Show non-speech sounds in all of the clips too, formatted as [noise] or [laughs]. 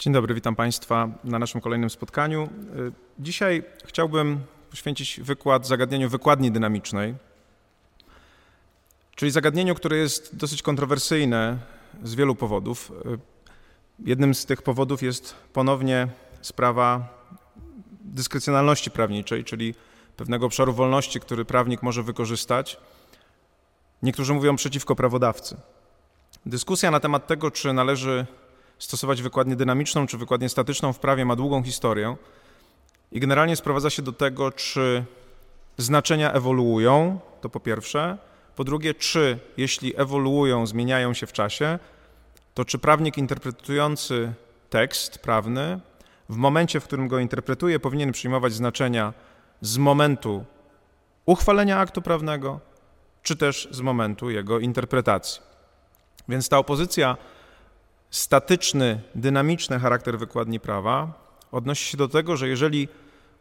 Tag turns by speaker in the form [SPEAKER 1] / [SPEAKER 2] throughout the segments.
[SPEAKER 1] Dzień dobry, witam Państwa na naszym kolejnym spotkaniu. Y, dzisiaj chciałbym poświęcić wykład zagadnieniu wykładni dynamicznej, czyli zagadnieniu, które jest dosyć kontrowersyjne z wielu powodów. Y, jednym z tych powodów jest ponownie sprawa dyskrecjonalności prawniczej, czyli pewnego obszaru wolności, który prawnik może wykorzystać. Niektórzy mówią przeciwko prawodawcy. Dyskusja na temat tego, czy należy stosować wykładnię dynamiczną czy wykładnię statyczną w prawie ma długą historię i generalnie sprowadza się do tego, czy znaczenia ewoluują, to po pierwsze. Po drugie, czy jeśli ewoluują, zmieniają się w czasie, to czy prawnik interpretujący tekst prawny w momencie, w którym go interpretuje, powinien przyjmować znaczenia z momentu uchwalenia aktu prawnego, czy też z momentu jego interpretacji. Więc ta opozycja statyczny, dynamiczny charakter wykładni prawa odnosi się do tego, że jeżeli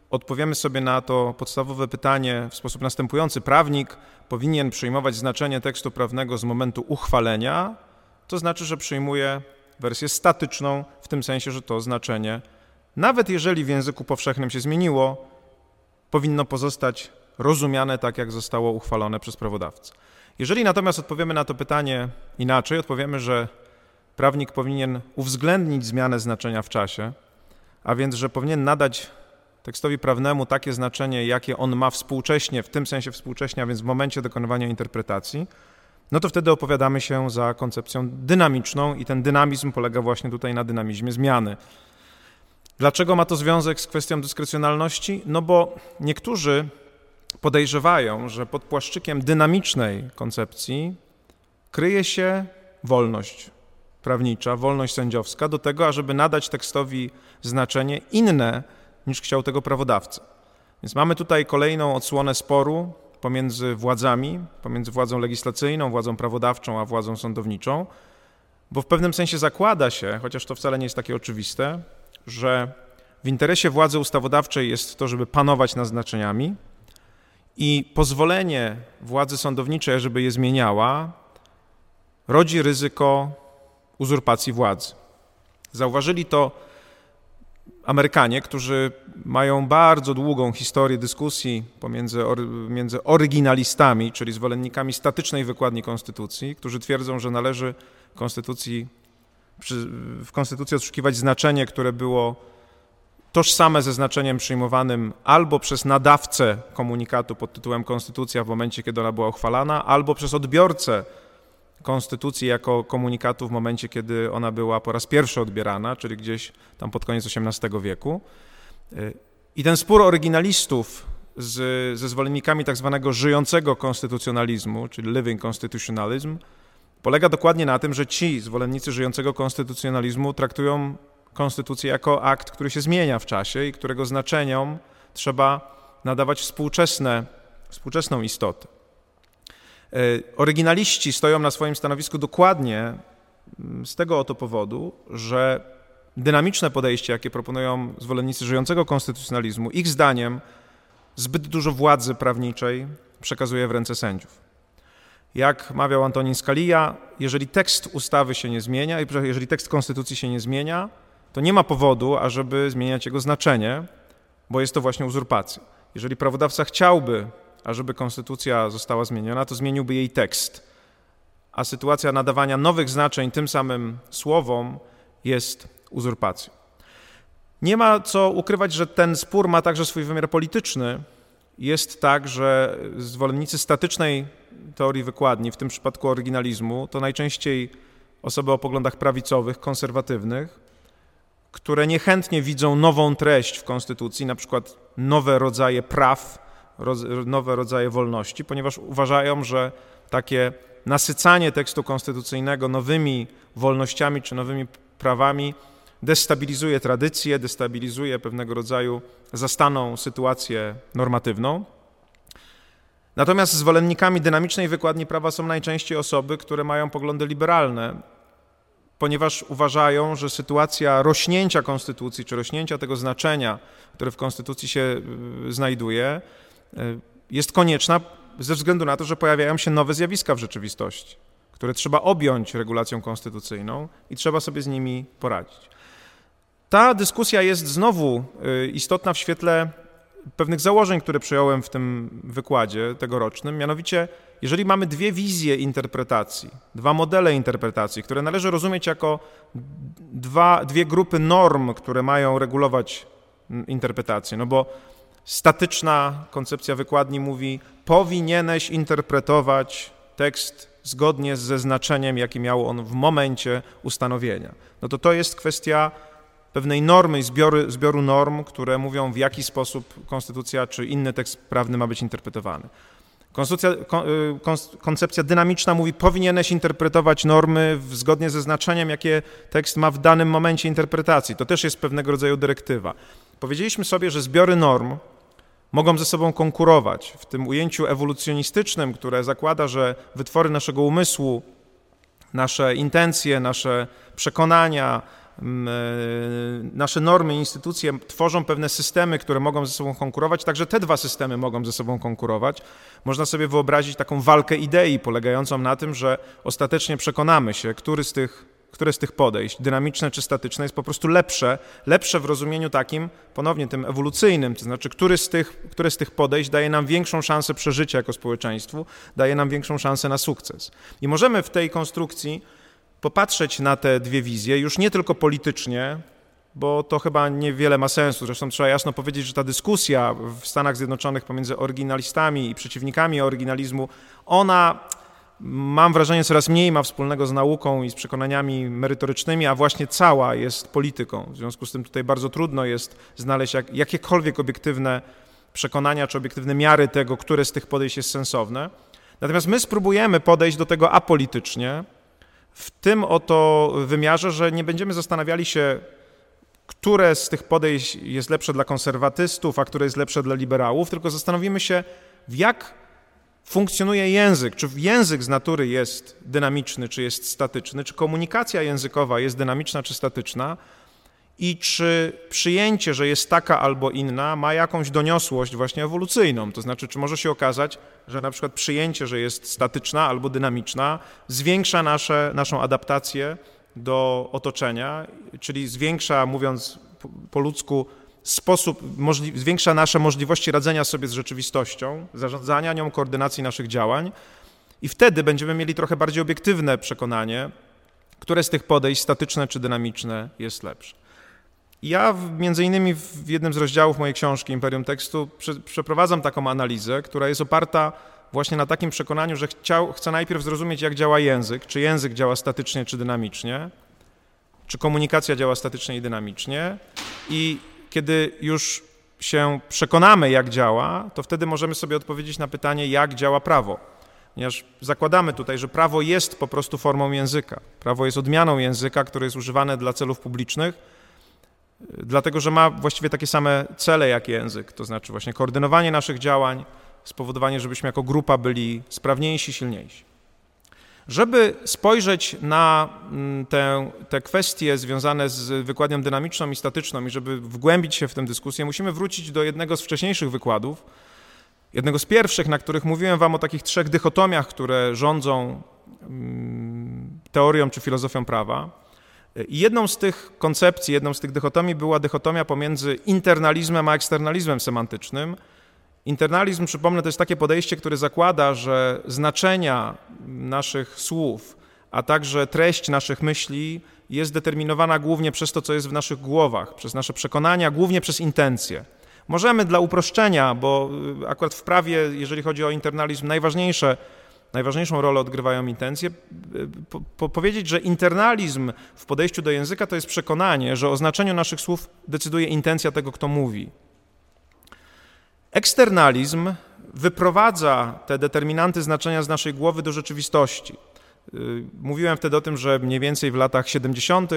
[SPEAKER 1] odpowiemy sobie na to podstawowe pytanie w sposób następujący, prawnik powinien przyjmować znaczenie tekstu prawnego z momentu uchwalenia, to znaczy, że przyjmuje wersję statyczną, w tym sensie, że to znaczenie, nawet jeżeli w języku powszechnym się zmieniło, powinno pozostać rozumiane tak, jak zostało uchwalone przez prawodawcę. Jeżeli natomiast odpowiemy na to pytanie inaczej, odpowiemy, że prawnik powinien uwzględnić zmianę znaczenia w czasie, a więc, że powinien nadać tekstowi prawnemu takie znaczenie, jakie on ma współcześnie, w tym sensie współcześnie, a więc w momencie dokonywania interpretacji, no to wtedy opowiadamy się za koncepcją dynamiczną i ten dynamizm polega właśnie tutaj na dynamizmie zmiany. Dlaczego ma to związek z kwestią dyskrecjonalności? No bo niektórzy podejrzewają, że pod płaszczykiem dynamicznej koncepcji kryje się wolność, prawnicza, wolność sędziowska do tego, ażeby nadać tekstowi znaczenie inne niż chciał tego prawodawca. Więc mamy tutaj kolejną odsłonę sporu pomiędzy władzami, pomiędzy władzą legislacyjną, władzą prawodawczą, a władzą sądowniczą, bo w pewnym sensie zakłada się, chociaż to wcale nie jest takie oczywiste, że w interesie władzy ustawodawczej jest to, żeby panować nad znaczeniami i pozwolenie władzy sądowniczej, żeby je zmieniała, rodzi ryzyko uzurpacji władzy. Zauważyli to Amerykanie, którzy mają bardzo długą historię dyskusji pomiędzy między oryginalistami, czyli zwolennikami statycznej wykładni konstytucji, którzy twierdzą, że należy konstytucji, w konstytucji odszukiwać znaczenie, które było tożsame ze znaczeniem przyjmowanym albo przez nadawcę komunikatu pod tytułem Konstytucja w momencie, kiedy ona była uchwalana, albo przez odbiorcę konstytucji jako komunikatu w momencie, kiedy ona była po raz pierwszy odbierana, czyli gdzieś tam pod koniec XVIII wieku. I ten spór oryginalistów z, ze zwolennikami tak zwanego żyjącego konstytucjonalizmu, czyli living constitutionalism, polega dokładnie na tym, że ci zwolennicy żyjącego konstytucjonalizmu traktują konstytucję jako akt, który się zmienia w czasie i którego znaczeniom trzeba nadawać współczesne, współczesną istotę. E, oryginaliści stoją na swoim stanowisku dokładnie mm, z tego oto powodu, że dynamiczne podejście, jakie proponują zwolennicy żyjącego konstytucjonalizmu, ich zdaniem zbyt dużo władzy prawniczej przekazuje w ręce sędziów. Jak mawiał Antonin Scalia, jeżeli tekst ustawy się nie zmienia, jeżeli tekst konstytucji się nie zmienia, to nie ma powodu, ażeby zmieniać jego znaczenie, bo jest to właśnie uzurpacja. Jeżeli prawodawca chciałby ażeby konstytucja została zmieniona, to zmieniłby jej tekst. A sytuacja nadawania nowych znaczeń tym samym słowom jest uzurpacją. Nie ma co ukrywać, że ten spór ma także swój wymiar polityczny. Jest tak, że zwolennicy statycznej teorii wykładni, w tym przypadku oryginalizmu, to najczęściej osoby o poglądach prawicowych, konserwatywnych, które niechętnie widzą nową treść w konstytucji, na przykład nowe rodzaje praw, nowe rodzaje wolności, ponieważ uważają, że takie nasycanie tekstu konstytucyjnego nowymi wolnościami czy nowymi prawami destabilizuje tradycję, destabilizuje pewnego rodzaju zastaną sytuację normatywną. Natomiast zwolennikami dynamicznej wykładni prawa są najczęściej osoby, które mają poglądy liberalne, ponieważ uważają, że sytuacja rośnięcia konstytucji, czy rośnięcia tego znaczenia, które w konstytucji się y, znajduje, jest konieczna ze względu na to, że pojawiają się nowe zjawiska w rzeczywistości, które trzeba objąć regulacją konstytucyjną i trzeba sobie z nimi poradzić. Ta dyskusja jest znowu y, istotna w świetle pewnych założeń, które przyjąłem w tym wykładzie tegorocznym, mianowicie jeżeli mamy dwie wizje interpretacji, dwa modele interpretacji, które należy rozumieć jako dwa, dwie grupy norm, które mają regulować interpretację, no bo statyczna koncepcja wykładni mówi, powinieneś interpretować tekst zgodnie ze znaczeniem, jakie miał on w momencie ustanowienia. No to to jest kwestia pewnej normy, zbiory, zbioru norm, które mówią, w jaki sposób konstytucja czy inny tekst prawny ma być interpretowany. Konstytucja, y, koncepcja dynamiczna mówi, powinieneś interpretować normy zgodnie ze znaczeniem, jakie tekst ma w danym momencie interpretacji. To też jest pewnego rodzaju dyrektywa. Powiedzieliśmy sobie, że zbiory norm mogą ze sobą konkurować w tym ujęciu ewolucjonistycznym, które zakłada, że wytwory naszego umysłu, nasze intencje, nasze przekonania, E, nasze normy, instytucje tworzą pewne systemy, które mogą ze sobą konkurować, także te dwa systemy mogą ze sobą konkurować. Można sobie wyobrazić taką walkę idei polegającą na tym, że ostatecznie przekonamy się, który z tych, które z tych podejść, dynamiczne czy statyczne, jest po prostu lepsze, lepsze w rozumieniu takim, ponownie tym ewolucyjnym, to znaczy, który z tych, które z tych podejść daje nam większą szansę przeżycia jako społeczeństwu, daje nam większą szansę na sukces. I możemy w tej konstrukcji popatrzeć na te dwie wizje, już nie tylko politycznie, bo to chyba niewiele ma sensu. Zresztą trzeba jasno powiedzieć, że ta dyskusja w Stanach Zjednoczonych pomiędzy oryginalistami i przeciwnikami oryginalizmu, ona mam wrażenie coraz mniej ma wspólnego z nauką i z przekonaniami merytorycznymi, a właśnie cała jest polityką. W związku z tym tutaj bardzo trudno jest znaleźć jak, jakiekolwiek obiektywne przekonania czy obiektywne miary tego, które z tych podejść jest sensowne. Natomiast my spróbujemy podejść do tego apolitycznie, w tym oto wymiarze, że nie będziemy zastanawiali się, które z tych podejść jest lepsze dla konserwatystów, a które jest lepsze dla liberałów, tylko zastanowimy się, w jak funkcjonuje język, czy język z natury jest dynamiczny, czy jest statyczny, czy komunikacja językowa jest dynamiczna, czy statyczna, i czy przyjęcie, że jest taka albo inna, ma jakąś doniosłość właśnie ewolucyjną. To znaczy, czy może się okazać, że na przykład przyjęcie, że jest statyczna albo dynamiczna, zwiększa nasze, naszą adaptację do otoczenia, czyli zwiększa, mówiąc po ludzku, sposób, zwiększa nasze możliwości radzenia sobie z rzeczywistością, zarządzania nią, koordynacji naszych działań. I wtedy będziemy mieli trochę bardziej obiektywne przekonanie, które z tych podejść, statyczne czy dynamiczne, jest lepsze. Ja między innymi w jednym z rozdziałów mojej książki Imperium Tekstu przeprowadzam taką analizę, która jest oparta właśnie na takim przekonaniu, że chciał, chcę najpierw zrozumieć, jak działa język, czy język działa statycznie, czy dynamicznie, czy komunikacja działa statycznie i dynamicznie. I kiedy już się przekonamy, jak działa, to wtedy możemy sobie odpowiedzieć na pytanie, jak działa prawo. Ponieważ zakładamy tutaj, że prawo jest po prostu formą języka. Prawo jest odmianą języka, które jest używane dla celów publicznych dlatego że ma właściwie takie same cele jak język, to znaczy właśnie koordynowanie naszych działań, spowodowanie, żebyśmy jako grupa byli sprawniejsi, silniejsi. Żeby spojrzeć na mm, te, te kwestie związane z wykładem dynamiczną i statyczną i żeby wgłębić się w tę dyskusję, musimy wrócić do jednego z wcześniejszych wykładów, jednego z pierwszych, na których mówiłem wam o takich trzech dychotomiach, które rządzą mm, teorią czy filozofią prawa. I jedną z tych koncepcji, jedną z tych dychotomii była dychotomia pomiędzy internalizmem a eksternalizmem semantycznym. Internalizm, przypomnę, to jest takie podejście, które zakłada, że znaczenia naszych słów, a także treść naszych myśli jest determinowana głównie przez to, co jest w naszych głowach, przez nasze przekonania, głównie przez intencje. Możemy dla uproszczenia, bo akurat w prawie, jeżeli chodzi o internalizm, najważniejsze najważniejszą rolę odgrywają intencje, po, po powiedzieć, że internalizm w podejściu do języka to jest przekonanie, że o znaczeniu naszych słów decyduje intencja tego, kto mówi. Eksternalizm wyprowadza te determinanty znaczenia z naszej głowy do rzeczywistości. Y, mówiłem wtedy o tym, że mniej więcej w latach 70.,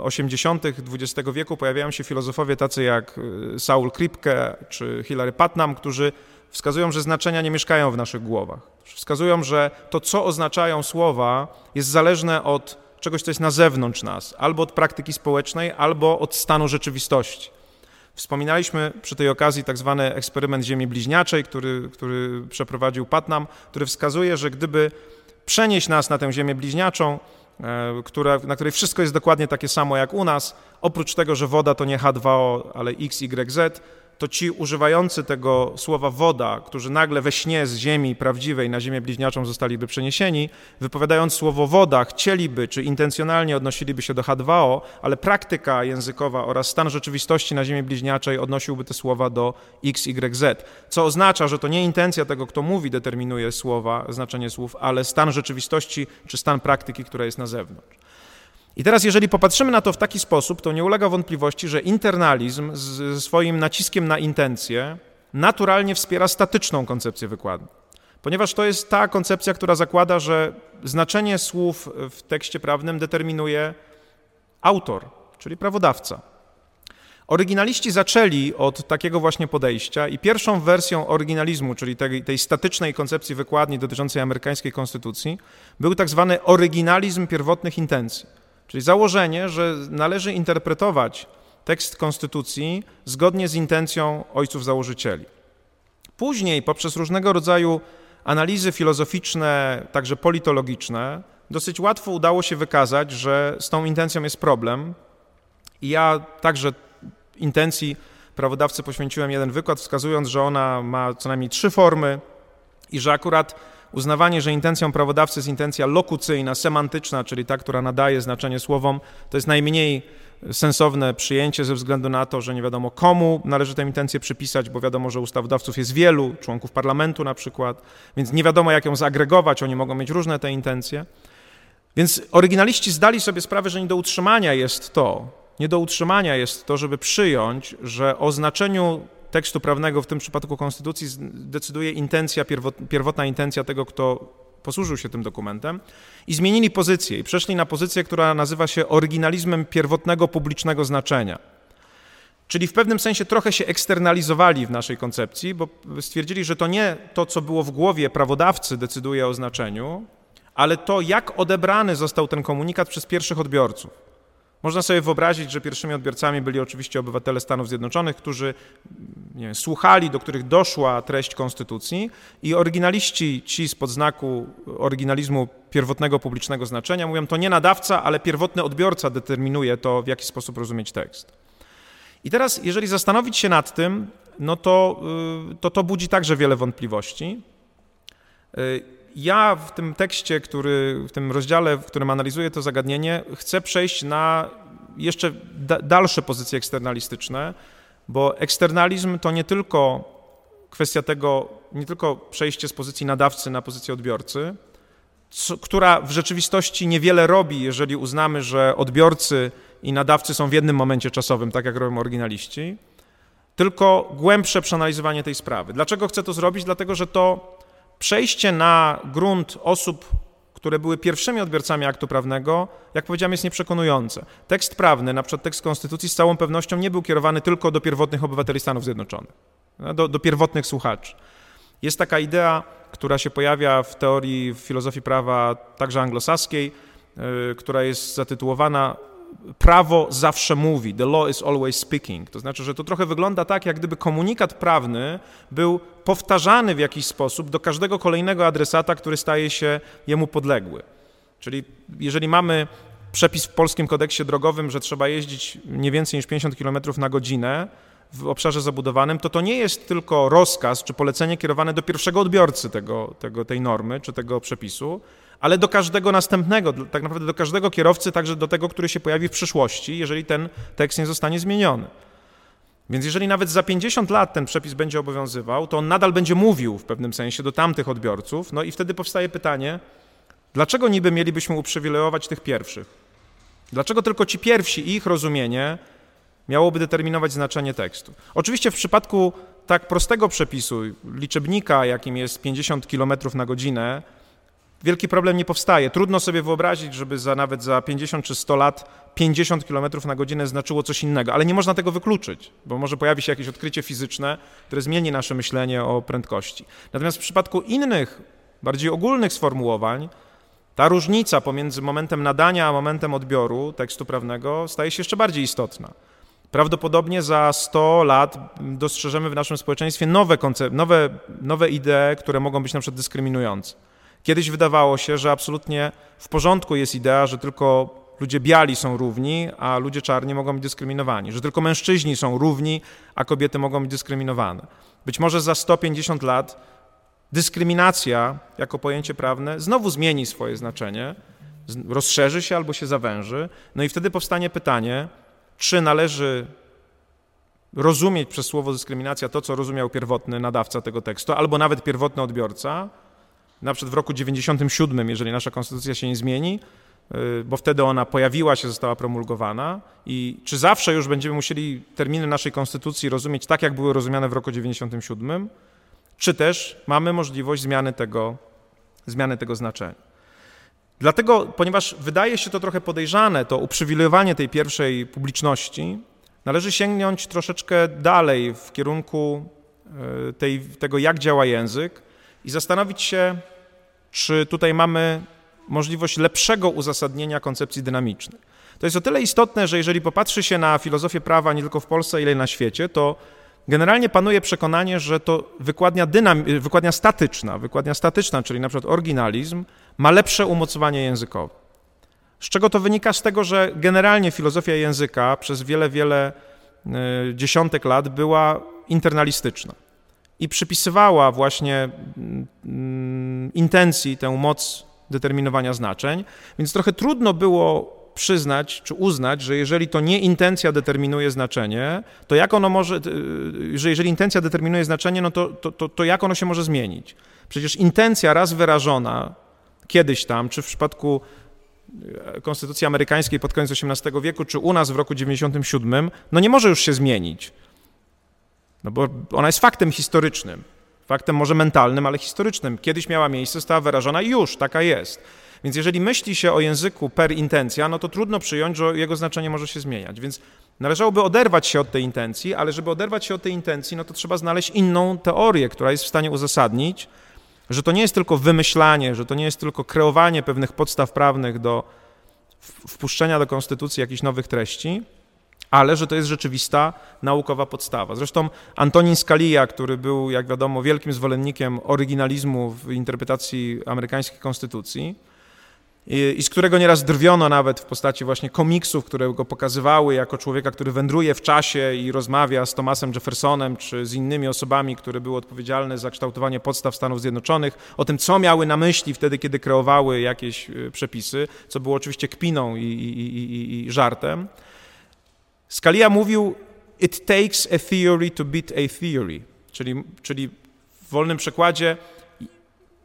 [SPEAKER 1] 80. XX wieku pojawiają się filozofowie tacy jak y, Saul Kripke czy Hilary Putnam, którzy wskazują, że znaczenia nie mieszkają w naszych głowach. Wskazują, że to, co oznaczają słowa, jest zależne od czegoś, co jest na zewnątrz nas, albo od praktyki społecznej, albo od stanu rzeczywistości. Wspominaliśmy przy tej okazji tak zwany eksperyment Ziemi Bliźniaczej, który, który przeprowadził Patnam, który wskazuje, że gdyby przenieść nas na tę Ziemię Bliźniaczą e, która, na której wszystko jest dokładnie takie samo jak u nas, oprócz tego, że woda to nie H2O, ale XYZ, to ci używający tego słowa woda, którzy nagle we śnie z ziemi prawdziwej na ziemię bliźniaczą zostaliby przeniesieni, wypowiadając słowo woda, chcieliby czy intencjonalnie odnosiliby się do H2O, ale praktyka językowa oraz stan rzeczywistości na ziemi bliźniaczej odnosiłby te słowa do XYZ, co oznacza, że to nie intencja tego, kto mówi, determinuje słowa, znaczenie słów, ale stan rzeczywistości czy stan praktyki, która jest na zewnątrz. I teraz, jeżeli popatrzymy na to w taki sposób, to nie ulega wątpliwości, że internalizm z swoim naciskiem na intencję naturalnie wspiera statyczną koncepcję wykładu. Ponieważ to jest ta koncepcja, która zakłada, że znaczenie słów w tekście prawnym determinuje autor, czyli prawodawca. Oryginaliści zaczęli od takiego właśnie podejścia i pierwszą wersją oryginalizmu, czyli tej, tej, statycznej koncepcji wykładni dotyczącej amerykańskiej konstytucji, był tak zwany oryginalizm pierwotnych intencji. Czyli założenie, że należy interpretować tekst konstytucji zgodnie z intencją ojców założycieli. Później, poprzez różnego rodzaju analizy filozoficzne, także politologiczne, dosyć łatwo udało się wykazać, że z tą intencją jest problem. I ja także intencji prawodawcy poświęciłem jeden wykład, wskazując, że ona ma co najmniej trzy formy i że akurat uznawanie, że intencją prawodawcy jest intencja lokucyjna, semantyczna, czyli ta, która nadaje znaczenie słowom, to jest najmniej sensowne przyjęcie ze względu na to, że nie wiadomo komu należy tę intencję przypisać, bo wiadomo, że ustawodawców jest wielu, członków parlamentu na przykład, więc nie wiadomo jak ją zagregować, oni mogą mieć różne te intencje. Więc oryginaliści zdali sobie sprawę, że nie do utrzymania jest to, nie do utrzymania jest to, żeby przyjąć, że o znaczeniu tekstu prawnego, w tym przypadku konstytucji, decyduje intencja, pierwotna intencja tego, kto posłużył się tym dokumentem i zmienili pozycję i przeszli na pozycję, która nazywa się oryginalizmem pierwotnego publicznego znaczenia. Czyli w pewnym sensie trochę się eksternalizowali w naszej koncepcji, bo stwierdzili, że to nie to, co było w głowie prawodawcy, decyduje o znaczeniu, ale to, jak odebrany został ten komunikat przez pierwszych odbiorców. Można sobie wyobrazić, że pierwszymi odbiorcami byli oczywiście obywatele Stanów Zjednoczonych, którzy wiem, słuchali, do których doszła treść konstytucji i oryginaliści ci z podznaku oryginalizmu pierwotnego publicznego znaczenia mówią, to nie nadawca, ale pierwotny odbiorca determinuje to, w jaki sposób rozumieć tekst. I teraz, jeżeli zastanowić się nad tym, no to y, to, to budzi także wiele wątpliwości. Ja w tym tekście, który, w tym rozdziale, w którym analizuję to zagadnienie, chcę przejść na jeszcze da, dalsze pozycje eksternalistyczne, bo eksternalizm to nie tylko kwestia tego, nie tylko przejście z pozycji nadawcy na pozycję odbiorcy, co, która w rzeczywistości niewiele robi, jeżeli uznamy, że odbiorcy i nadawcy są w jednym momencie czasowym, tak jak robią oryginaliści, tylko głębsze przeanalizowanie tej sprawy. Dlaczego chcę to zrobić? Dlatego, że to przejście na grunt osób, które były pierwszymi odbiorcami aktu prawnego, jak powiedziałem, jest nieprzekonujące. Tekst prawny, na przykład tekst konstytucji, z całą pewnością nie był kierowany tylko do pierwotnych obywateli Stanów Zjednoczonych, no, do, do pierwotnych słuchaczy. Jest taka idea, która się pojawia w teorii w filozofii prawa także anglosaskiej, yy, która jest zatytułowana prawo zawsze mówi, the law is always speaking. To znaczy, że to trochę wygląda tak, jak gdyby komunikat prawny był powtarzany w jakiś sposób do każdego kolejnego adresata, który staje się jemu podległy. Czyli jeżeli mamy przepis w polskim kodeksie drogowym, że trzeba jeździć nie więcej niż 50 km na godzinę w obszarze zabudowanym, to to nie jest tylko rozkaz czy polecenie kierowane do pierwszego odbiorcy tego, tego, tej normy czy tego przepisu, ale do każdego następnego, tak naprawdę do każdego kierowcy, także do tego, który się pojawi w przyszłości, jeżeli ten tekst nie zostanie zmieniony. Więc jeżeli nawet za 50 lat ten przepis będzie obowiązywał, to on nadal będzie mówił w pewnym sensie do tamtych odbiorców, no i wtedy powstaje pytanie, dlaczego niby mielibyśmy uprzywilejować tych pierwszych? Dlaczego tylko ci pierwsi ich rozumienie miałoby determinować znaczenie tekstu? Oczywiście w przypadku tak prostego przepisu, liczebnika, jakim jest 50 km na godzinę, wielki problem nie powstaje. Trudno sobie wyobrazić, żeby za nawet za 50 czy 100 lat 50 km na godzinę znaczyło coś innego, ale nie można tego wykluczyć, bo może pojawi się jakieś odkrycie fizyczne, które zmieni nasze myślenie o prędkości. Natomiast w przypadku innych, bardziej ogólnych sformułowań, ta różnica pomiędzy momentem nadania a momentem odbioru tekstu prawnego staje się jeszcze bardziej istotna. Prawdopodobnie za 100 lat dostrzeżemy w naszym społeczeństwie nowe, koncept, nowe, nowe idee, które mogą być na przykład dyskryminujące. Kiedyś wydawało się, że absolutnie w porządku jest idea, że tylko ludzie biali są równi, a ludzie czarni mogą być dyskryminowani, że tylko mężczyźni są równi, a kobiety mogą być dyskryminowane. Być może za 150 lat dyskryminacja jako pojęcie prawne znowu zmieni swoje znaczenie, rozszerzy się albo się zawęży, no i wtedy powstanie pytanie, czy należy rozumieć przez słowo dyskryminacja to, co rozumiał pierwotny nadawca tego tekstu, albo nawet pierwotny odbiorca, na przykład w roku 97, jeżeli nasza konstytucja się nie zmieni, y, bo wtedy ona pojawiła się, została promulgowana i czy zawsze już będziemy musieli terminy naszej konstytucji rozumieć tak, jak były rozumiane w roku 97, czy też mamy możliwość zmiany tego, zmiany tego znaczenia. Dlatego, ponieważ wydaje się to trochę podejrzane, to uprzywilejowanie tej pierwszej publiczności, należy sięgnąć troszeczkę dalej w kierunku e, tej, tego, jak działa język i zastanowić się, czy tutaj mamy możliwość lepszego uzasadnienia koncepcji dynamicznej. To jest o tyle istotne, że jeżeli popatrzy się na filozofię prawa nie tylko w Polsce, ile na świecie, to generalnie panuje przekonanie, że to wykładnia, dynam, wykładnia statyczna, wykładnia statyczna, czyli na przykład oryginalizm, ma lepsze umocowanie językowe. Z czego to wynika? Z tego, że generalnie filozofia języka przez wiele, wiele e, dziesiątek lat była internalistyczna i przypisywała właśnie mm, intencji tę moc determinowania znaczeń, więc trochę trudno było przyznać czy uznać, że jeżeli to nie intencja determinuje znaczenie, to jak ono może, y, że jeżeli intencja determinuje znaczenie, no to, to, to, to jak ono się może zmienić? Przecież intencja raz wyrażona kiedyś tam, czy w przypadku e, Konstytucji Amerykańskiej pod koniec XVIII wieku, czy u nas w roku 97, no nie może już się zmienić. No bo ona jest faktem historycznym. Faktem może mentalnym, ale historycznym. Kiedyś miała miejsce, została wyrażona i już, taka jest. Więc jeżeli myśli się o języku per intencja, no to trudno przyjąć, że jego znaczenie może się zmieniać. Więc należałoby oderwać się od tej intencji, ale żeby oderwać się od tej intencji, no to trzeba znaleźć inną teorię, która jest w stanie uzasadnić, że to nie jest tylko wymyślanie, że to nie jest tylko kreowanie pewnych podstaw prawnych do wpuszczenia do konstytucji jakichś nowych treści, ale że to jest rzeczywista naukowa podstawa. Zresztą Antonin Scalia, który był, jak wiadomo, wielkim zwolennikiem oryginalizmu w interpretacji amerykańskiej konstytucji, i, z którego nieraz drwiono nawet w postaci właśnie komiksów, które go pokazywały jako człowieka, który wędruje w czasie i rozmawia z Thomasem Jeffersonem czy z innymi osobami, które były odpowiedzialne za kształtowanie podstaw Stanów Zjednoczonych, o tym, co miały na myśli wtedy, kiedy kreowały jakieś y, przepisy, co było oczywiście kpiną i, i, i żartem. Scalia mówił, it takes a theory to beat a theory, czyli, czyli w wolnym przekładzie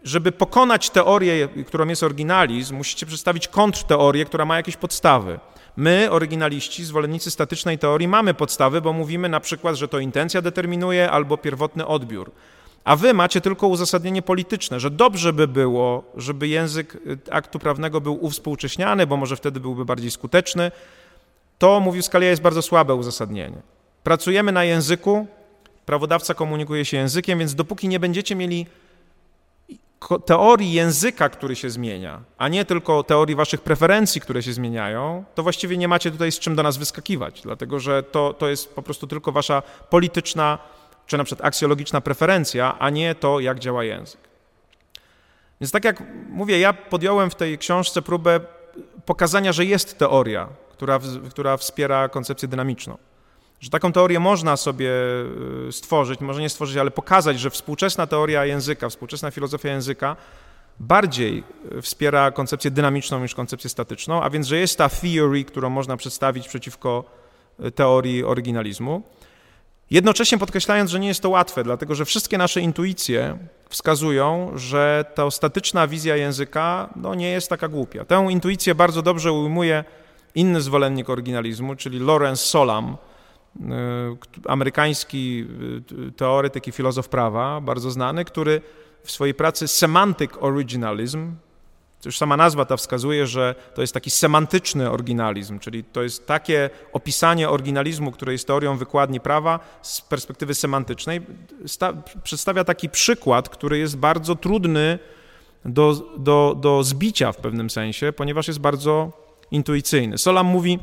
[SPEAKER 1] żeby pokonać teorię, którą jest oryginalizm, musicie przedstawić kontrteorię, która ma jakieś podstawy. My, oryginaliści, zwolennicy statycznej teorii, mamy podstawy, bo mówimy na przykład, że to intencja determinuje albo pierwotny odbiór. A wy macie tylko uzasadnienie polityczne, że dobrze by było, żeby język aktu prawnego był uwspółcześniany, bo może wtedy byłby bardziej skuteczny. To, mówił Scalia, jest bardzo słabe uzasadnienie. Pracujemy na języku, prawodawca komunikuje się językiem, więc dopóki nie będziecie mieli teorii języka, który się zmienia, a nie tylko teorii waszych preferencji, które się zmieniają, to właściwie nie macie tutaj z czym do nas wyskakiwać, dlatego że to, to jest po prostu tylko wasza polityczna czy na przykład aksjologiczna preferencja, a nie to, jak działa język. Więc tak jak mówię, ja podjąłem w tej książce próbę pokazania, że jest teoria, która, która wspiera koncepcję dynamiczną że taką teorię można sobie y, stworzyć, może nie stworzyć, ale pokazać, że współczesna teoria języka, współczesna filozofia języka bardziej y, wspiera koncepcję dynamiczną niż koncepcję statyczną, a więc, że jest ta theory, którą można przedstawić przeciwko y, teorii oryginalizmu. Jednocześnie podkreślając, że nie jest to łatwe, dlatego że wszystkie nasze intuicje wskazują, że ta statyczna wizja języka no, nie jest taka głupia. Tę intuicję bardzo dobrze ujmuje inny zwolennik oryginalizmu, czyli Lawrence Solam, E, amerykański e, teoretyk i filozof prawa, bardzo znany, który w swojej pracy Semantic Originalism, już sama nazwa ta wskazuje, że to jest taki semantyczny oryginalizm, czyli to jest takie opisanie oryginalizmu, które jest teorią wykładni prawa z perspektywy semantycznej, przedstawia taki przykład, który jest bardzo trudny do, do, do zbicia w pewnym sensie, ponieważ jest bardzo intuicyjny. Solam mówi,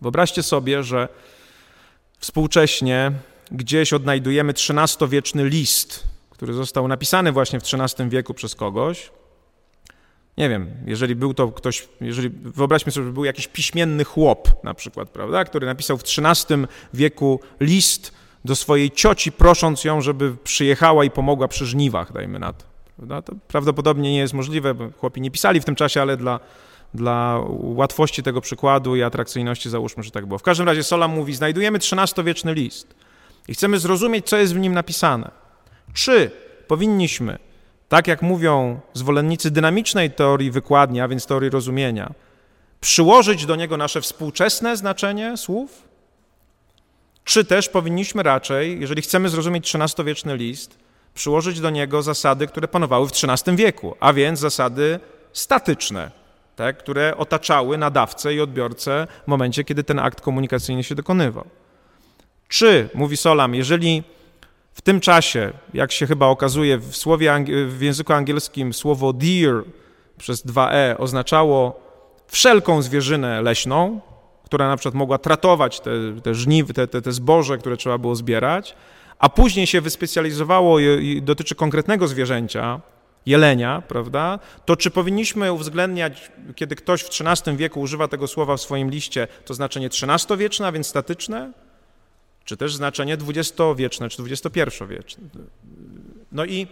[SPEAKER 1] wyobraźcie sobie, że Współcześnie gdzieś odnajdujemy XIII-wieczny list, który został napisany właśnie w XIII wieku przez kogoś nie wiem, jeżeli był to ktoś, jeżeli wyobraźmy sobie, że był jakiś piśmienny chłop na przykład, prawda, który napisał w XIII wieku list do swojej cioci, prosząc ją, żeby przyjechała i pomogła przy żniwach, dajmy na to. Prawda? To prawdopodobnie nie jest możliwe, bo chłopi nie pisali w tym czasie, ale dla, dla łatwości tego przykładu i atrakcyjności załóżmy, że tak było. W każdym razie Solam mówi, znajdujemy XIII-wieczny list i chcemy zrozumieć, co jest w nim napisane. Czy powinniśmy, tak jak mówią zwolennicy dynamicznej teorii wykładni, a więc teorii rozumienia, przyłożyć do niego nasze współczesne znaczenie słów? Czy też powinniśmy raczej, jeżeli chcemy zrozumieć XIII-wieczny list, przyłożyć do niego zasady, które panowały w XIII wieku, a więc zasady statyczne, tak, które otaczały nadawcę i odbiorcę w momencie, kiedy ten akt komunikacyjny się dokonywał. Czy, mówi Solam, jeżeli w tym czasie, jak się chyba okazuje, w, słowie, w języku angielskim słowo deer przez 2e oznaczało wszelką zwierzynę leśną, która na przykład mogła tratować te, te żniwy, te, te, te zboże, które trzeba było zbierać, a później się wyspecjalizowało i dotyczy konkretnego zwierzęcia, jelenia, prawda, to czy powinniśmy uwzględniać, kiedy ktoś w XIII wieku używa tego słowa w swoim liście, to znaczenie XIII-wieczne, a więc statyczne, czy też znaczenie dwudziestowieczne, czy XXI-wieczne. No i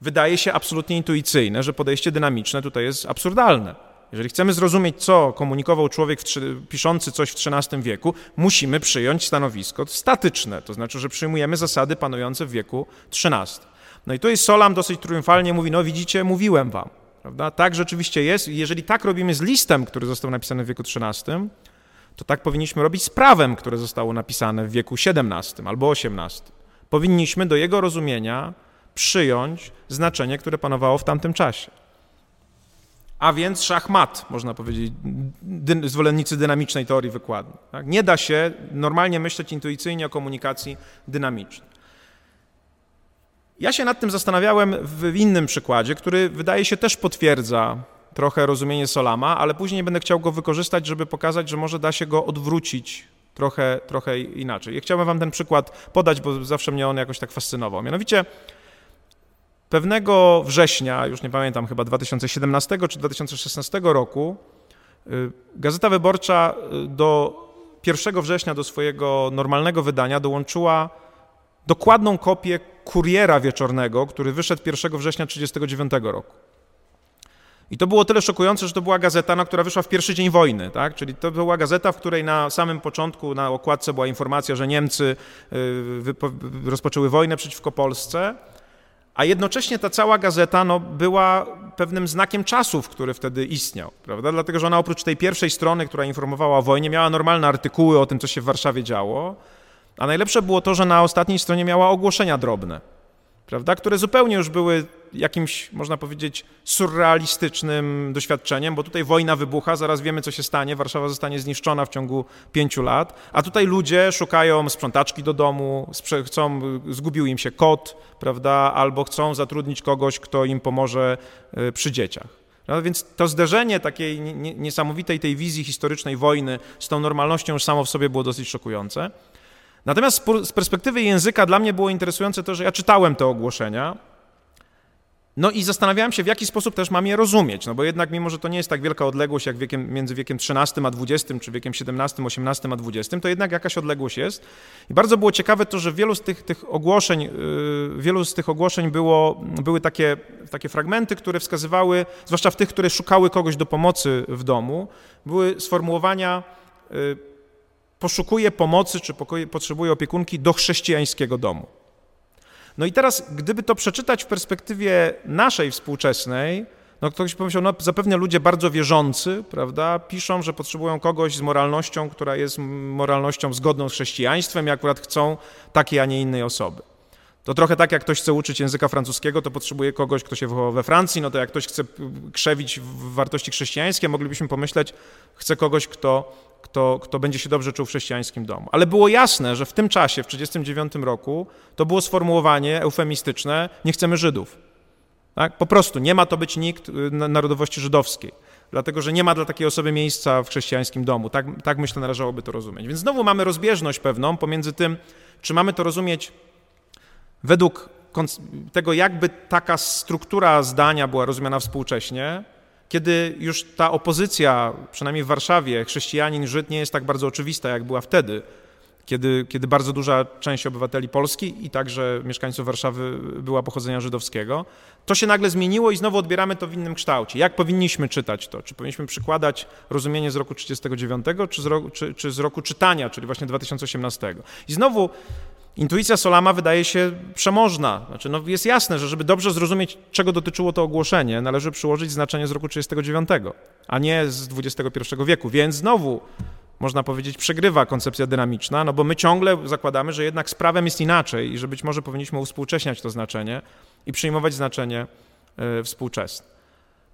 [SPEAKER 1] wydaje się absolutnie intuicyjne, że podejście dynamiczne tutaj jest absurdalne. Jeżeli chcemy zrozumieć, co komunikował człowiek piszący coś w XIII wieku, musimy przyjąć stanowisko statyczne, to znaczy, że przyjmujemy zasady panujące w wieku XIII. No i tu jest Solam dosyć triumfalnie mówi, no widzicie, mówiłem wam. Prawda? Tak rzeczywiście jest. Jeżeli tak robimy z listem, który został napisany w wieku XIII, to tak powinniśmy robić z prawem, które zostało napisane w wieku XVII albo XVIII. Powinniśmy do jego rozumienia przyjąć znaczenie, które panowało w tamtym czasie. A więc szachmat, można powiedzieć, dy, zwolennicy dynamicznej teorii wykładu. Tak? Nie da się normalnie myśleć intuicyjnie o komunikacji dynamicznej. Ja się nad tym zastanawiałem w innym przykładzie, który wydaje się też potwierdza trochę rozumienie Solama, ale później będę chciał go wykorzystać, żeby pokazać, że może da się go odwrócić trochę, trochę inaczej. Ja chciałbym wam ten przykład podać, bo zawsze mnie on jakoś tak fascynował. Mianowicie pewnego września, już nie pamiętam, chyba 2017 czy 2016 roku, y, Gazeta Wyborcza y, do 1 września do swojego normalnego wydania dołączyła dokładną kopię kuriera wieczornego, który wyszedł 1 września 1939 roku. I to było tyle szokujące, że to była gazeta, no, która wyszła w pierwszy dzień wojny, tak? Czyli to była gazeta, w której na samym początku na okładce była informacja, że Niemcy y, rozpoczęły wojnę przeciwko Polsce, a jednocześnie ta cała gazeta no, była pewnym znakiem czasów, który wtedy istniał, prawda? Dlatego, że ona oprócz tej pierwszej strony, która informowała o wojnie, miała normalne artykuły o tym, co się w Warszawie działo, a najlepsze było to, że na ostatniej stronie miała ogłoszenia drobne, prawda, które zupełnie już były jakimś, można powiedzieć, surrealistycznym doświadczeniem, bo tutaj wojna wybucha, zaraz wiemy, co się stanie, Warszawa zostanie zniszczona w ciągu pięciu lat, a tutaj ludzie szukają sprzątaczki do domu, chcą, zgubił im się kot, prawda, albo chcą zatrudnić kogoś, kto im pomoże y, przy dzieciach. No, więc to zderzenie takiej niesamowitej tej wizji historycznej wojny z tą normalnością już samo w sobie było dosyć szokujące. Natomiast z perspektywy języka dla mnie było interesujące to, że ja czytałem te ogłoszenia, no i zastanawiałem się, w jaki sposób też mam je rozumieć, no bo jednak mimo, że to nie jest tak wielka odległość jak wiekiem, między wiekiem XIII a XX, czy wiekiem XVII, XVIII a XX, to jednak jakaś odległość jest. I bardzo było ciekawe to, że wielu z tych, tych ogłoszeń, yy, wielu z tych ogłoszeń było, były takie, takie fragmenty, które wskazywały, zwłaszcza w tych, które szukały kogoś do pomocy w domu, były sformułowania yy, poszukuje pomocy, czy potrzebuje opiekunki do chrześcijańskiego domu. No i teraz, gdyby to przeczytać w perspektywie naszej współczesnej, no ktoś pomyślał, no zapewne ludzie bardzo wierzący, prawda, piszą, że potrzebują kogoś z moralnością, która jest moralnością zgodną z chrześcijaństwem i akurat chcą takiej, a nie innej osoby. To trochę tak, jak ktoś chce uczyć języka francuskiego, to potrzebuje kogoś, kto się wychował we Francji, no to jak ktoś chce krzewić wartości chrześcijańskie, moglibyśmy pomyśleć, chce kogoś, kto kto, kto będzie się dobrze czuł w chrześcijańskim domu. Ale było jasne, że w tym czasie, w 1939 roku, to było sformułowanie eufemistyczne: nie chcemy Żydów. Tak? Po prostu nie ma to być nikt y, narodowości żydowskiej, dlatego że nie ma dla takiej osoby miejsca w chrześcijańskim domu. Tak, tak myślę, należałoby to rozumieć. Więc znowu mamy rozbieżność pewną pomiędzy tym, czy mamy to rozumieć według tego, jakby taka struktura zdania była rozumiana współcześnie, kiedy już ta opozycja, przynajmniej w Warszawie, chrześcijanin, Żyd nie jest tak bardzo oczywista, jak była wtedy, kiedy, kiedy bardzo duża część obywateli Polski i także mieszkańców Warszawy była pochodzenia żydowskiego, to się nagle zmieniło i znowu odbieramy to w innym kształcie. Jak powinniśmy czytać to? Czy powinniśmy przykładać rozumienie z roku 1939, czy czy, czy z roku czytania, czyli właśnie 2018? I znowu Intuicja Solama wydaje się przemożna. Znaczy, no jest jasne, że żeby dobrze zrozumieć, czego dotyczyło to ogłoszenie, należy przyłożyć znaczenie z roku 1939, a nie z XXI wieku. Więc znowu można powiedzieć, przegrywa koncepcja dynamiczna, no bo my ciągle zakładamy, że jednak z prawem jest inaczej i że być może powinniśmy uspółcześniać to znaczenie i przyjmować znaczenie e, współczesne.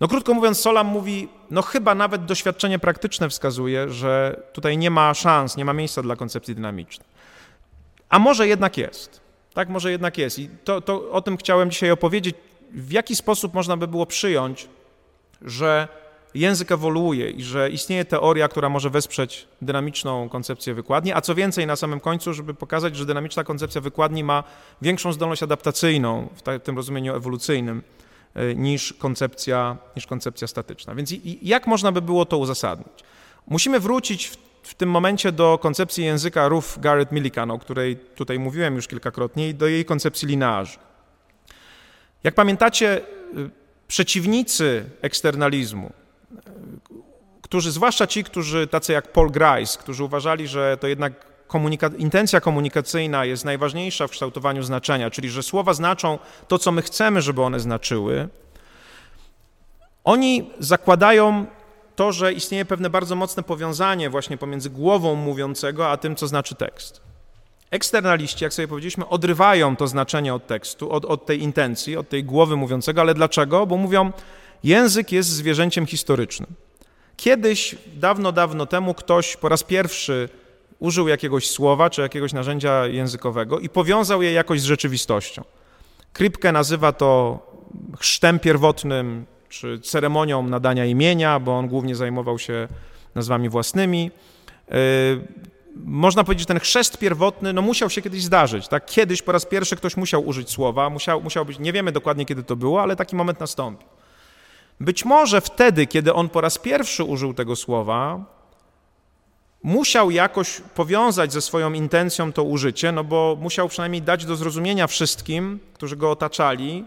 [SPEAKER 1] No krótko mówiąc, Solam mówi, no chyba nawet doświadczenie praktyczne wskazuje, że tutaj nie ma szans, nie ma miejsca dla koncepcji dynamicznej. A może jednak jest. Tak, może jednak jest. I to, to o tym chciałem dzisiaj opowiedzieć, w jaki sposób można by było przyjąć, że język ewoluuje i że istnieje teoria, która może wesprzeć dynamiczną koncepcję wykładni, a co więcej na samym końcu, żeby pokazać, że dynamiczna koncepcja wykładni ma większą zdolność adaptacyjną w tym rozumieniu ewolucyjnym e, niż koncepcja, niż koncepcja statyczna. Więc jak można by było to uzasadnić? Musimy wrócić w, w tym momencie do koncepcji języka Ruth Garrett Millikan, o której tutaj mówiłem już kilkakrotnie, i do jej koncepcji linearzy. Jak pamiętacie, y, przeciwnicy eksternalizmu, którzy, zwłaszcza ci, którzy tacy jak Paul Grice, którzy uważali, że to jednak komunika intencja komunikacyjna jest najważniejsza w kształtowaniu znaczenia, czyli że słowa znaczą to, co my chcemy, żeby one znaczyły, oni zakładają to, że istnieje pewne bardzo mocne powiązanie właśnie pomiędzy głową mówiącego, a tym, co znaczy tekst. Eksternaliści, jak sobie powiedzieliśmy, odrywają to znaczenie od tekstu, od, od tej intencji, od tej głowy mówiącego, ale dlaczego? Bo mówią, język jest zwierzęciem historycznym. Kiedyś, dawno, dawno temu, ktoś po raz pierwszy użył jakiegoś słowa czy jakiegoś narzędzia językowego i powiązał je jakoś z rzeczywistością. Krypkę nazywa to chrztem pierwotnym czy ceremonią nadania imienia, bo on głównie zajmował się nazwami własnymi. Yy, można powiedzieć, że ten chrzest pierwotny no, musiał się kiedyś zdarzyć. Tak? Kiedyś po raz pierwszy ktoś musiał użyć słowa, musiał, musiał być, nie wiemy dokładnie kiedy to było, ale taki moment nastąpił. Być może wtedy, kiedy on po raz pierwszy użył tego słowa, musiał jakoś powiązać ze swoją intencją to użycie, no bo musiał przynajmniej dać do zrozumienia wszystkim, którzy go otaczali,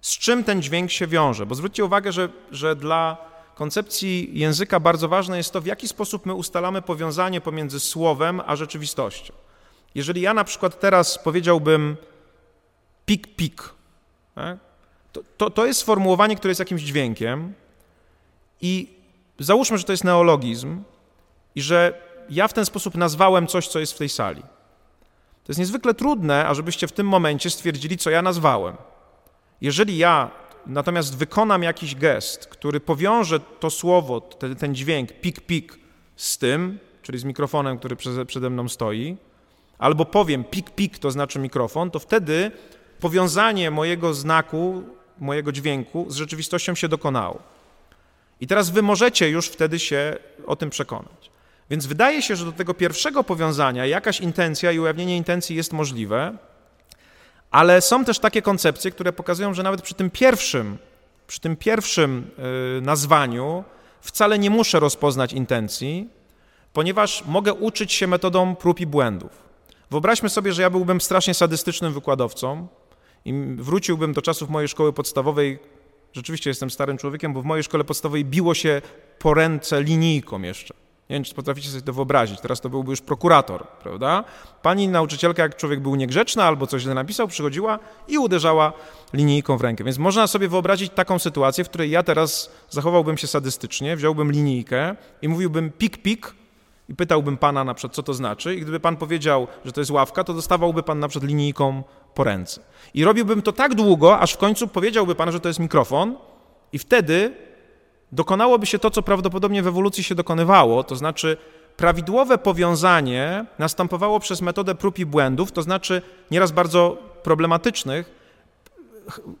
[SPEAKER 1] z czym ten dźwięk się wiąże. Bo zwróćcie uwagę, że, że dla koncepcji języka bardzo ważne jest to, w jaki sposób my ustalamy powiązanie pomiędzy słowem a rzeczywistością. Jeżeli ja na przykład teraz powiedziałbym pik, pik, tak? To, to, to jest sformułowanie, które jest jakimś dźwiękiem i załóżmy, że to jest neologizm i że ja w ten sposób nazwałem coś, co jest w tej sali. To jest niezwykle trudne, ażebyście w tym momencie stwierdzili, co ja nazwałem. Jeżeli ja natomiast wykonam jakiś gest, który powiąże to słowo, ten, ten dźwięk pik, pik z tym, czyli z mikrofonem, który przede mną stoi, albo powiem pik, pik, to znaczy mikrofon, to wtedy powiązanie mojego znaku mojego dźwięku z rzeczywistością się dokonało. I teraz wy możecie już wtedy się o tym przekonać. Więc wydaje się, że do tego pierwszego powiązania jakaś intencja i ujawnienie intencji jest możliwe, ale są też takie koncepcje, które pokazują, że nawet przy tym pierwszym, przy tym pierwszym y, nazwaniu wcale nie muszę rozpoznać intencji, ponieważ mogę uczyć się metodą prób i błędów. Wyobraźmy sobie, że ja byłbym strasznie sadystycznym wykładowcą, i wróciłbym do czasów mojej szkoły podstawowej, rzeczywiście jestem starym człowiekiem, bo w mojej szkole podstawowej biło się po ręce linijką jeszcze. Nie wiem, czy potraficie sobie to wyobrazić. Teraz to byłby już prokurator, prawda? Pani nauczycielka, jak człowiek był niegrzeczny albo coś źle napisał, przychodziła i uderzała linijką w rękę. Więc można sobie wyobrazić taką sytuację, w której ja teraz zachowałbym się sadystycznie, wziąłbym linijkę i mówiłbym pik, pik i pytałbym pana na przykład, co to znaczy. I gdyby pan powiedział, że to jest ławka, to dostawałby pan na przykład linijką po ręce. I robiłbym to tak długo, aż w końcu powiedziałby pan, że to jest mikrofon, i wtedy dokonałoby się to, co prawdopodobnie w ewolucji się dokonywało, to znaczy prawidłowe powiązanie następowało przez metodę prób i błędów, to znaczy nieraz bardzo problematycznych.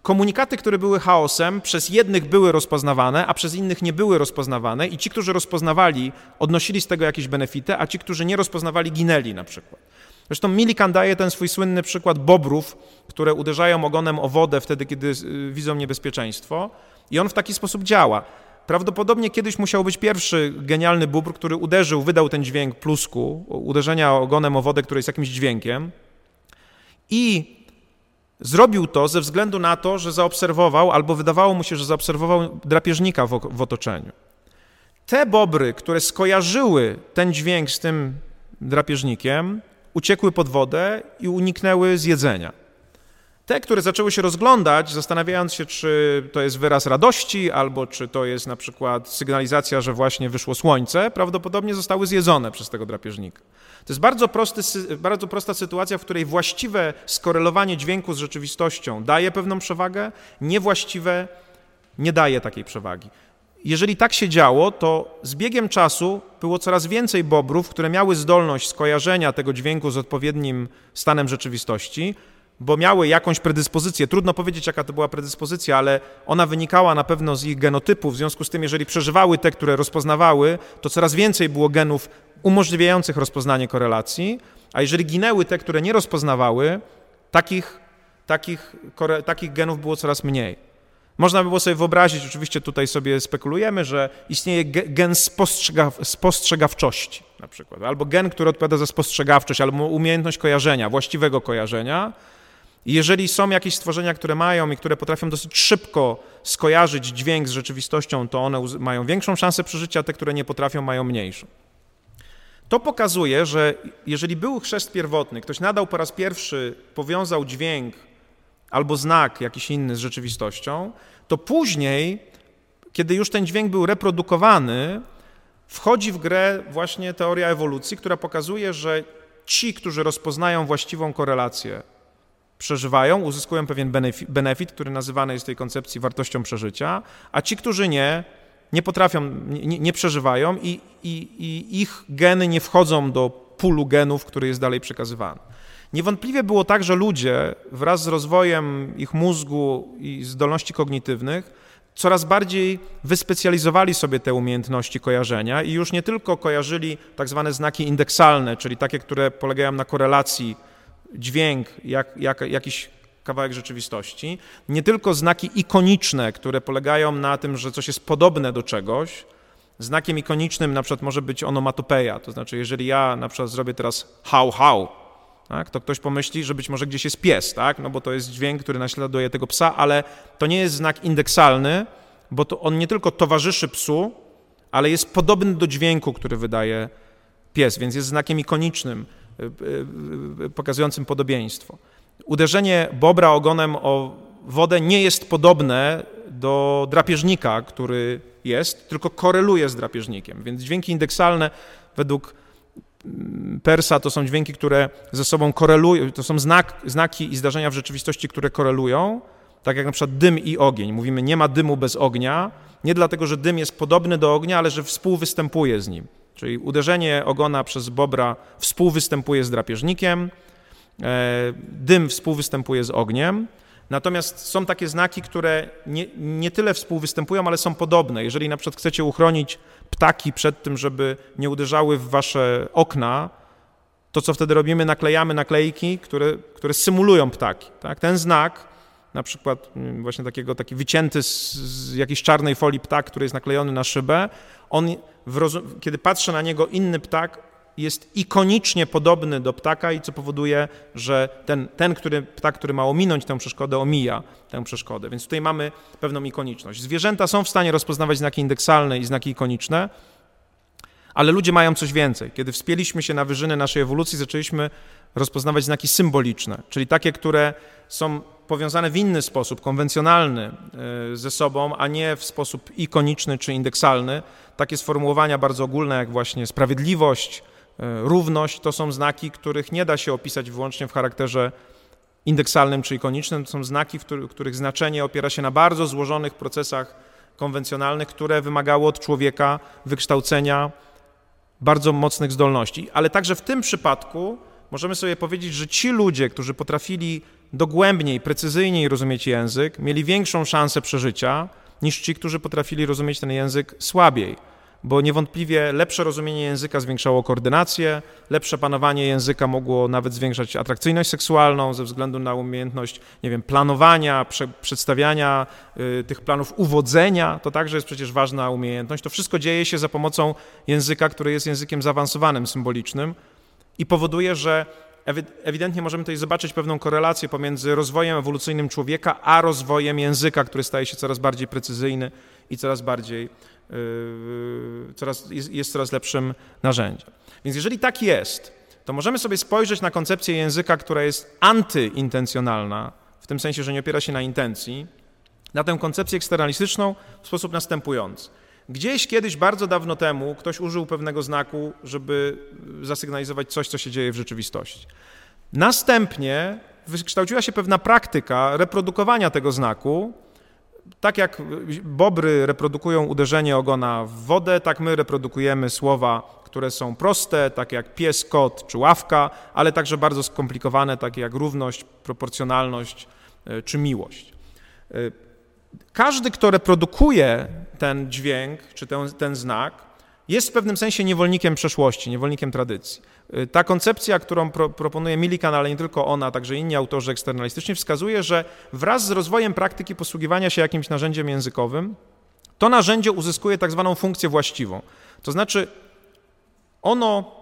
[SPEAKER 1] Komunikaty, które były chaosem, przez jednych były rozpoznawane, a przez innych nie były rozpoznawane, i ci, którzy rozpoznawali, odnosili z tego jakieś benefity, a ci, którzy nie rozpoznawali, ginęli na przykład. Zresztą Millikan daje ten swój słynny przykład bobrów, które uderzają ogonem o wodę wtedy, kiedy y, widzą niebezpieczeństwo i on w taki sposób działa. Prawdopodobnie kiedyś musiał być pierwszy genialny bóbr, który uderzył, wydał ten dźwięk plusku, uderzenia ogonem o wodę, który jest jakimś dźwiękiem i Zrobił to ze względu na to, że zaobserwował, albo wydawało mu się, że zaobserwował drapieżnika w, w otoczeniu. Te bobry, które skojarzyły ten dźwięk z tym drapieżnikiem, uciekły pod wodę i uniknęły zjedzenia. Te, które zaczęły się rozglądać, zastanawiając się, czy to jest wyraz radości, albo czy to jest na przykład sygnalizacja, że właśnie wyszło słońce, prawdopodobnie zostały zjedzone przez tego drapieżnika. To jest bardzo, prosty, bardzo prosta sytuacja, w której właściwe skorelowanie dźwięku z rzeczywistością daje pewną przewagę, niewłaściwe nie daje takiej przewagi. Jeżeli tak się działo, to z biegiem czasu było coraz więcej bobrów, które miały zdolność skojarzenia tego dźwięku z odpowiednim stanem rzeczywistości, bo miały jakąś predyspozycję. Trudno powiedzieć, jaka to była predyspozycja, ale ona wynikała na pewno z ich genotypu. W związku z tym, jeżeli przeżywały te, które rozpoznawały, to coraz więcej było genów umożliwiających rozpoznanie korelacji, a jeżeli ginęły te, które nie rozpoznawały, takich, takich, takich genów było coraz mniej. Można by było sobie wyobrazić, oczywiście tutaj sobie spekulujemy, że istnieje gen spostrzegaw spostrzegawczości na przykład, albo gen, który odpowiada za spostrzegawczość, albo umiejętność kojarzenia, właściwego kojarzenia. Jeżeli są jakieś stworzenia, które mają i które potrafią dosyć szybko skojarzyć dźwięk z rzeczywistością, to one mają większą szansę przeżycia, te, które nie potrafią, mają mniejszą. To pokazuje, że jeżeli był chrzest pierwotny, ktoś nadał po raz pierwszy, powiązał dźwięk albo znak jakiś inny z rzeczywistością, to później, kiedy już ten dźwięk był reprodukowany, wchodzi w grę właśnie teoria ewolucji, która pokazuje, że ci, którzy rozpoznają właściwą korelację, przeżywają, uzyskują pewien benefit, który nazywany jest w tej koncepcji wartością przeżycia, a ci, którzy nie, nie potrafią, nie, nie przeżywają i, i, i ich geny nie wchodzą do pulu genów, który jest dalej przekazywany. Niewątpliwie było tak, że ludzie wraz z rozwojem ich mózgu i zdolności kognitywnych coraz bardziej wyspecjalizowali sobie te umiejętności kojarzenia i już nie tylko kojarzyli tak zwane znaki indeksalne, czyli takie, które polegają na korelacji dźwięk, jak, jak, jakiś kawałek rzeczywistości, nie tylko znaki ikoniczne, które polegają na tym, że coś jest podobne do czegoś. Znakiem ikonicznym na przykład może być onomatopeja, to znaczy jeżeli ja na przykład zrobię teraz how, how, tak, to ktoś pomyśli, że być może gdzieś jest pies, tak, no bo to jest dźwięk, który naśladuje tego psa, ale to nie jest znak indeksalny, bo to on nie tylko towarzyszy psu, ale jest podobny do dźwięku, który wydaje pies, więc jest znakiem ikonicznym, pokazującym podobieństwo. Uderzenie bobra ogonem o wodę nie jest podobne do drapieżnika, który jest, tylko koreluje z drapieżnikiem, więc dźwięki indeksalne według Persa to są dźwięki, które ze sobą korelują, to są znak, znaki i zdarzenia w rzeczywistości, które korelują, tak jak na przykład dym i ogień. Mówimy, nie ma dymu bez ognia, nie dlatego, że dym jest podobny do ognia, ale że współwystępuje z nim. Czyli uderzenie ogona przez bobra współwystępuje z drapieżnikiem, e, dym współwystępuje z ogniem. Natomiast są takie znaki, które nie, nie tyle współwystępują, ale są podobne. Jeżeli na przykład chcecie uchronić ptaki przed tym, żeby nie uderzały w wasze okna, to co wtedy robimy? Naklejamy naklejki, które, które symulują ptaki. Tak? Ten znak, na przykład mm, właśnie takiego, taki wycięty z, z jakiejś czarnej folii ptak, który jest naklejony na szybę, on, kiedy patrzy na niego inny ptak, jest ikonicznie podobny do ptaka i co powoduje, że ten, ten który, ptak, który ma ominąć tę przeszkodę, omija tę przeszkodę. Więc tutaj mamy pewną ikoniczność. Zwierzęta są w stanie rozpoznawać znaki indeksalne i znaki ikoniczne, ale ludzie mają coś więcej. Kiedy wspięliśmy się na wyżyny naszej ewolucji, zaczęliśmy rozpoznawać znaki symboliczne, czyli takie, które są powiązane w inny sposób, konwencjonalny e, ze sobą, a nie w sposób ikoniczny czy indeksalny. Takie sformułowania bardzo ogólne, jak właśnie sprawiedliwość, E, równość to są znaki, których nie da się opisać wyłącznie w charakterze indeksalnym czy ikonicznym. To są znaki, których znaczenie opiera się na bardzo złożonych procesach konwencjonalnych, które wymagały od człowieka wykształcenia bardzo mocnych zdolności. Ale także w tym przypadku możemy sobie powiedzieć, że ci ludzie, którzy potrafili dogłębniej, precyzyjniej rozumieć język, mieli większą szansę przeżycia niż ci, którzy potrafili rozumieć ten język słabiej. bo niewątpliwie lepsze rozumienie języka zwiększało koordynację, lepsze panowanie języka mogło nawet zwiększać atrakcyjność seksualną ze względu na umiejętność, nie wiem, planowania, prze, przedstawiania y, tych planów, uwodzenia. To także jest przecież ważna umiejętność. To wszystko dzieje się za pomocą języka, który jest językiem zaawansowanym, symbolicznym i powoduje, że ewidentnie możemy tutaj zobaczyć pewną korelację pomiędzy rozwojem ewolucyjnym człowieka, a rozwojem języka, który staje się coraz bardziej precyzyjny i coraz bardziej, yy, coraz, jest, jest coraz lepszym narzędziem. Więc jeżeli tak jest, to możemy sobie spojrzeć na koncepcję języka, która jest antyintencjonalna, w tym sensie, że nie opiera się na intencji, na tę koncepcję eksternalistyczną w sposób następujący. Gdzieś kiedyś, bardzo dawno temu, ktoś użył pewnego znaku, żeby zasygnalizować coś, co się dzieje w rzeczywistości. Następnie wykształciła się pewna praktyka reprodukowania tego znaku. Tak jak bobry reprodukują uderzenie ogona w wodę, tak my reprodukujemy słowa, które są proste, takie jak pies, kot czy ławka, ale także bardzo skomplikowane, takie jak równość, proporcjonalność e, czy miłość. Każdy, kto reprodukuje ten dźwięk czy ten, ten znak, jest w pewnym sensie niewolnikiem przeszłości, niewolnikiem tradycji. Y, ta koncepcja, którą pro, proponuje Millikan, ale nie tylko ona, także inni autorzy eksternalistyczni, wskazuje, że wraz z rozwojem praktyki posługiwania się jakimś narzędziem językowym, to narzędzie uzyskuje tak zwaną funkcję właściwą. To znaczy, ono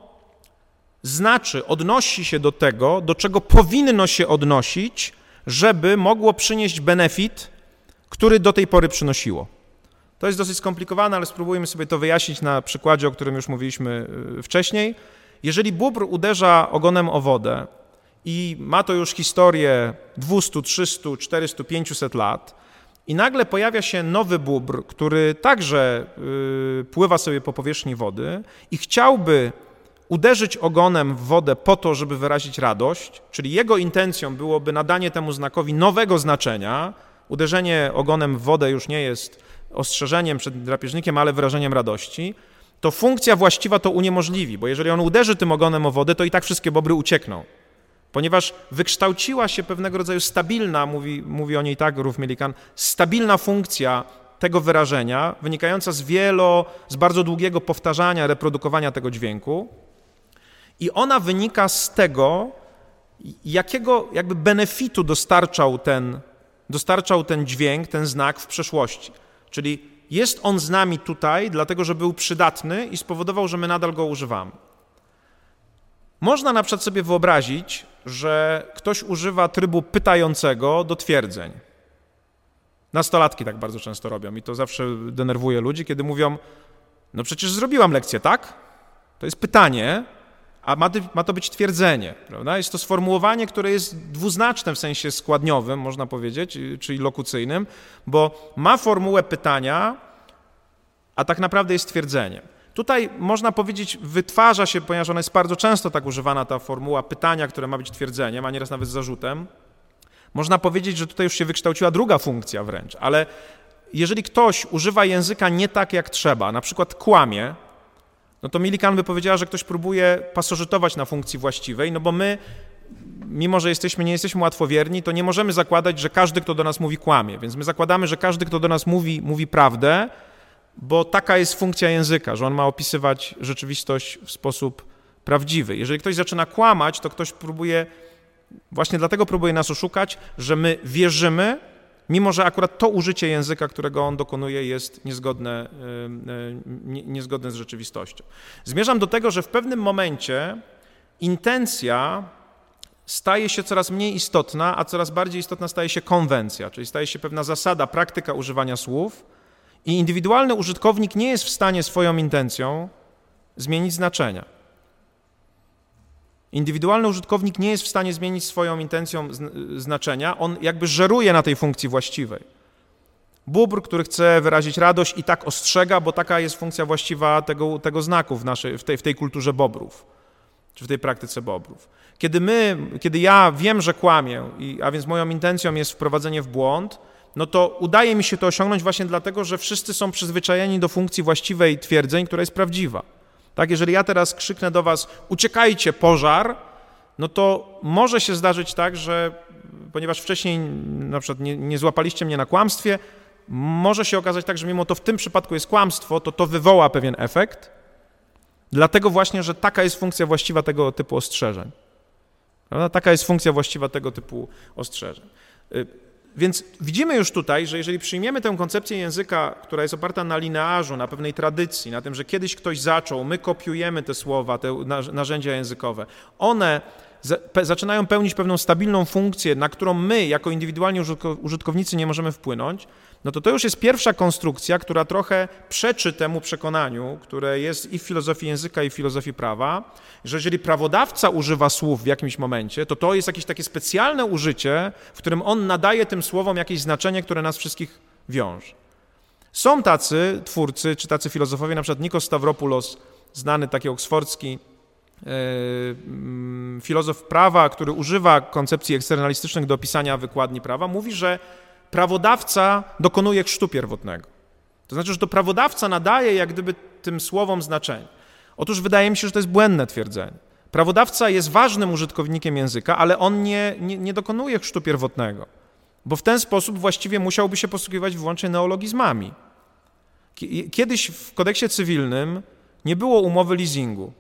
[SPEAKER 1] znaczy, odnosi się do tego, do czego powinno się odnosić, żeby mogło przynieść benefit który do tej pory przynosiło. To jest dosyć skomplikowane, ale spróbujmy sobie to wyjaśnić na przykładzie, o którym już mówiliśmy y, wcześniej. Jeżeli bóbr uderza ogonem o wodę i ma to już historię 200, 300, 400, 500 lat, i nagle pojawia się nowy bóbr, który także y, pływa sobie po powierzchni wody i chciałby uderzyć ogonem w wodę po to, żeby wyrazić radość, czyli jego intencją byłoby nadanie temu znakowi nowego znaczenia, uderzenie ogonem w wodę już nie jest ostrzeżeniem przed drapieżnikiem, ale wyrażeniem radości, to funkcja właściwa to uniemożliwi, bo jeżeli on uderzy tym ogonem o wodę, to i tak wszystkie bobry uciekną. Ponieważ wykształciła się pewnego rodzaju stabilna, mówi, mówi o niej tak Ruf Milikan, stabilna funkcja tego wyrażenia, wynikająca z wielo, z bardzo długiego powtarzania, reprodukowania tego dźwięku. I ona wynika z tego, jakiego jakby benefitu dostarczał ten dostarczał ten dźwięk, ten znak w przeszłości. Czyli jest on z nami tutaj, dlatego że był przydatny i spowodował, że my nadal go używamy. Można na przykład sobie wyobrazić, że ktoś używa trybu pytającego do twierdzeń. Nastolatki tak bardzo często robią i to zawsze denerwuje ludzi, kiedy mówią: No przecież zrobiłam lekcję, tak? To jest pytanie, a ma, to być twierdzenie. Prawda? Jest to sformułowanie, które jest dwuznaczne w sensie składniowym, można powiedzieć, y, czyli lokucyjnym, bo ma formułę pytania, a tak naprawdę jest twierdzeniem. Tutaj można powiedzieć, wytwarza się, ponieważ ona jest bardzo często tak używana, ta formuła pytania, które ma być twierdzeniem, a nieraz nawet zarzutem. Można powiedzieć, że tutaj już się wykształciła druga funkcja wręcz, ale jeżeli ktoś używa języka nie tak jak trzeba, na przykład kłamie, no to Milikan by powiedziała, że ktoś próbuje pasożytować na funkcji właściwej, no bo my, mimo że jesteśmy, nie jesteśmy łatwowierni, to nie możemy zakładać, że każdy, kto do nas mówi, kłamie. Więc my zakładamy, że każdy, kto do nas mówi, mówi prawdę, bo taka jest funkcja języka, że on ma opisywać rzeczywistość w sposób prawdziwy. Jeżeli ktoś zaczyna kłamać, to ktoś próbuje, właśnie dlatego próbuje nas oszukać, że my wierzymy, mimo że akurat to użycie języka, którego on dokonuje, jest niezgodne, niezgodne z rzeczywistością. Zmierzam do tego, że w pewnym momencie intencja staje się coraz mniej istotna, a coraz bardziej istotna staje się konwencja, czyli staje się pewna zasada, praktyka używania słów, i indywidualny użytkownik nie jest w stanie swoją intencją zmienić znaczenia. Indywidualny użytkownik nie jest w stanie zmienić swoją intencją znaczenia, on jakby żeruje na tej funkcji właściwej. Bóbr, który chce wyrazić radość i tak ostrzega, bo taka jest funkcja właściwa tego, tego znaku w, naszej, w, tej, w tej kulturze bobrów, czy w tej praktyce bobrów. Kiedy my, kiedy ja wiem, że kłamię, i, a więc moją intencją jest wprowadzenie w błąd, no to udaje mi się to osiągnąć właśnie dlatego, że wszyscy są przyzwyczajeni do funkcji właściwej twierdzeń, która jest prawdziwa. Tak, jeżeli ja teraz krzyknę do was, uciekajcie, pożar, no to może się zdarzyć tak, że ponieważ wcześniej na przykład nie, nie złapaliście mnie na kłamstwie, może się okazać tak, że mimo to w tym przypadku jest kłamstwo, to to wywoła pewien efekt, dlatego właśnie, że taka jest funkcja właściwa tego typu ostrzeżeń. Prawda? Taka jest funkcja właściwa tego typu ostrzeżeń. Więc widzimy już tutaj, że jeżeli przyjmiemy tę koncepcję języka, która jest oparta na linearzu, na pewnej tradycji, na tym, że kiedyś ktoś zaczął, my kopiujemy te słowa, te narzędzia językowe, one zaczynają pełnić pewną stabilną funkcję, na którą my, jako indywidualni użytkownicy, nie możemy wpłynąć, no to to już jest pierwsza konstrukcja, która trochę przeczy temu przekonaniu, które jest i w filozofii języka, i w filozofii prawa, że jeżeli prawodawca używa słów w jakimś momencie, to to jest jakieś takie specjalne użycie, w którym on nadaje tym słowom jakieś znaczenie, które nas wszystkich wiąże. Są tacy twórcy, czy tacy filozofowie, na przykład Nikos Stavropoulos, znany taki oksfordzki e, mm, filozof prawa, który używa koncepcji eksternalistycznych do opisania wykładni prawa, mówi, że prawodawca dokonuje chrztu pierwotnego. To znaczy, że to prawodawca nadaje jak gdyby tym słowom znaczenie. Otóż wydaje mi się, że to jest błędne twierdzenie. Prawodawca jest ważnym użytkownikiem języka, ale on nie, nie, nie dokonuje chrztu pierwotnego, bo w ten sposób właściwie musiałby się posługiwać wyłącznie neologizmami. Kiedyś w kodeksie cywilnym nie było umowy leasingu.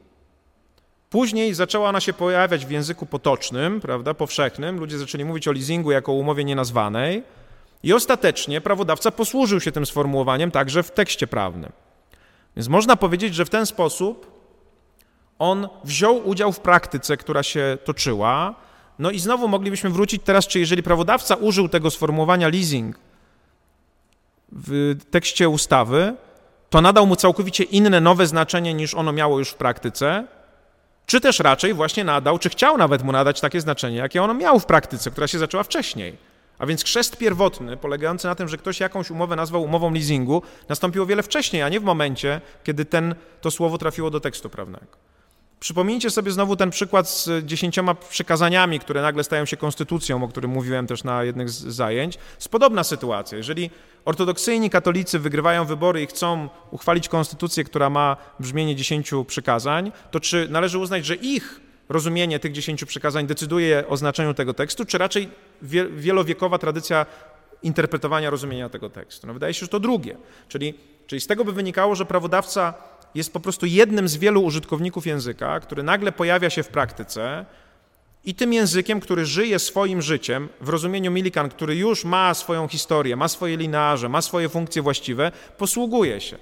[SPEAKER 1] Później zaczęła ona się pojawiać w języku potocznym, prawda, powszechnym. Ludzie zaczęli mówić o leasingu jako o umowie nienazwanej. I ostatecznie prawodawca posłużył się tym sformułowaniem także w tekście prawnym. Więc można powiedzieć, że w ten sposób on wziął udział w praktyce, która się toczyła. No i znowu moglibyśmy wrócić teraz, czy jeżeli prawodawca użył tego sformułowania leasing w tekście ustawy, to nadał mu całkowicie inne, nowe znaczenie niż ono miało już w praktyce, czy też raczej właśnie nadał, czy chciał nawet mu nadać takie znaczenie, jakie ono miało w praktyce, która się zaczęła wcześniej. A więc chrzest pierwotny, polegający na tym, że ktoś jakąś umowę nazwał umową leasingu, nastąpił o wiele wcześniej, a nie w momencie, kiedy ten, to słowo trafiło do tekstu prawnego. Przypomnijcie sobie znowu ten przykład z dziesięcioma przykazaniami, które nagle stają się konstytucją, o którym mówiłem też na jednych z zajęć. Jest podobna sytuacja. Jeżeli ortodoksyjni katolicy wygrywają wybory i chcą uchwalić konstytucję, która ma brzmienie dziesięciu przykazań, to czy należy uznać, że ich rozumienie tych dziesięciu przykazań decyduje o znaczeniu tego tekstu, czy raczej wielowiekowa tradycja interpretowania rozumienia tego tekstu? No wydaje się, że to drugie. Czyli, czyli z tego by wynikało, że prawodawca jest po prostu jednym z wielu użytkowników języka, który nagle pojawia się w praktyce i tym językiem, który żyje swoim życiem, w rozumieniu Millikan, który już ma swoją historię, ma swoje linearze, ma swoje funkcje właściwe, posługuje się.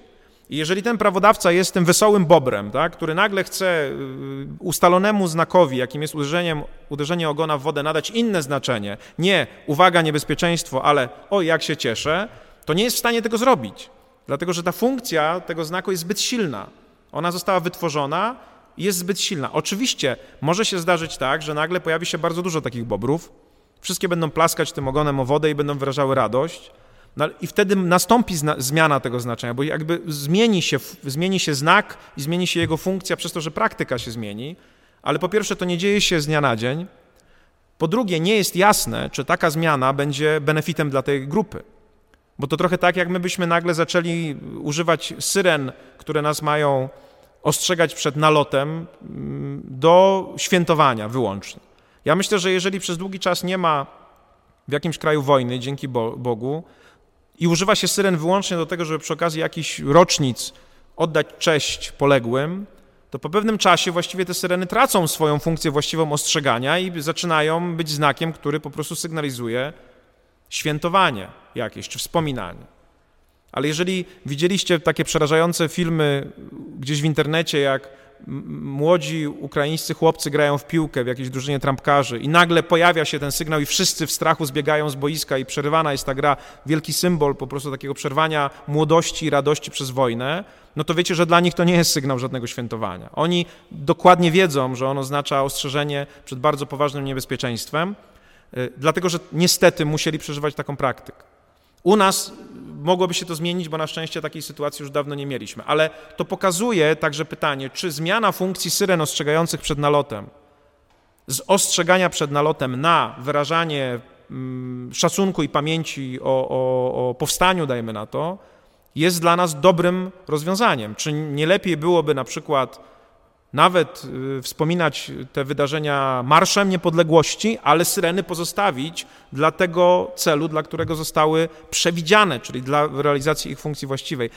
[SPEAKER 1] I jeżeli ten prawodawca jest tym wesołym bobrem, tak, który nagle chce y, ustalonemu znakowi, jakim jest uderzeniem, uderzenie ogona w wodę, nadać inne znaczenie, nie uwaga, niebezpieczeństwo, ale o jak się cieszę, to nie jest w stanie tego zrobić. Dlatego, że ta funkcja tego znaku jest zbyt silna. Ona została wytworzona i jest zbyt silna. Oczywiście może się zdarzyć tak, że nagle pojawi się bardzo dużo takich bobrów, wszystkie będą plaskać tym ogonem o wodę i będą wyrażały radość, no, I wtedy nastąpi zmiana tego znaczenia, bo jakby zmieni się, zmieni się znak i zmieni się jego funkcja przez to, że praktyka się zmieni, ale po pierwsze to nie dzieje się z dnia na dzień, po drugie nie jest jasne, czy taka zmiana będzie benefitem dla tej grupy. Bo to trochę tak, jak my byśmy nagle zaczęli używać syren, które nas mają ostrzegać przed nalotem mm, do świętowania wyłącznie. Ja myślę, że jeżeli przez długi czas nie ma w jakimś kraju wojny, dzięki Bogu, i używa się syren wyłącznie do tego, żeby przy okazji jakichś rocznic oddać cześć poległym, to po pewnym czasie właściwie te syreny tracą swoją funkcję właściwą ostrzegania i zaczynają być znakiem, który po prostu sygnalizuje świętowanie jakieś czy wspominanie. Ale jeżeli widzieliście takie przerażające filmy gdzieś w internecie, jak młodzi ukraińscy chłopcy grają w piłkę w jakiejś drużynie trampkarzy i nagle pojawia się ten sygnał i wszyscy w strachu zbiegają z boiska i przerywana jest ta gra, wielki symbol po prostu takiego przerwania młodości i radości przez wojnę, no to wiecie, że dla nich to nie jest sygnał żadnego świętowania. Oni dokładnie wiedzą, że on oznacza ostrzeżenie przed bardzo poważnym niebezpieczeństwem, y, dlatego że niestety musieli przeżywać taką praktykę. U nas mogłoby się to zmienić, bo na szczęście takiej sytuacji już dawno nie mieliśmy. Ale to pokazuje także pytanie, czy zmiana funkcji syren ostrzegających przed nalotem z ostrzegania przed nalotem na wyrażanie mm, szacunku i pamięci o, o, o powstaniu, dajmy na to, jest dla nas dobrym rozwiązaniem. Czy nie lepiej byłoby na przykład nawet y, wspominać te wydarzenia marszem niepodległości, ale syreny pozostawić dla tego celu, dla którego zostały przewidziane, czyli dla realizacji ich funkcji właściwej.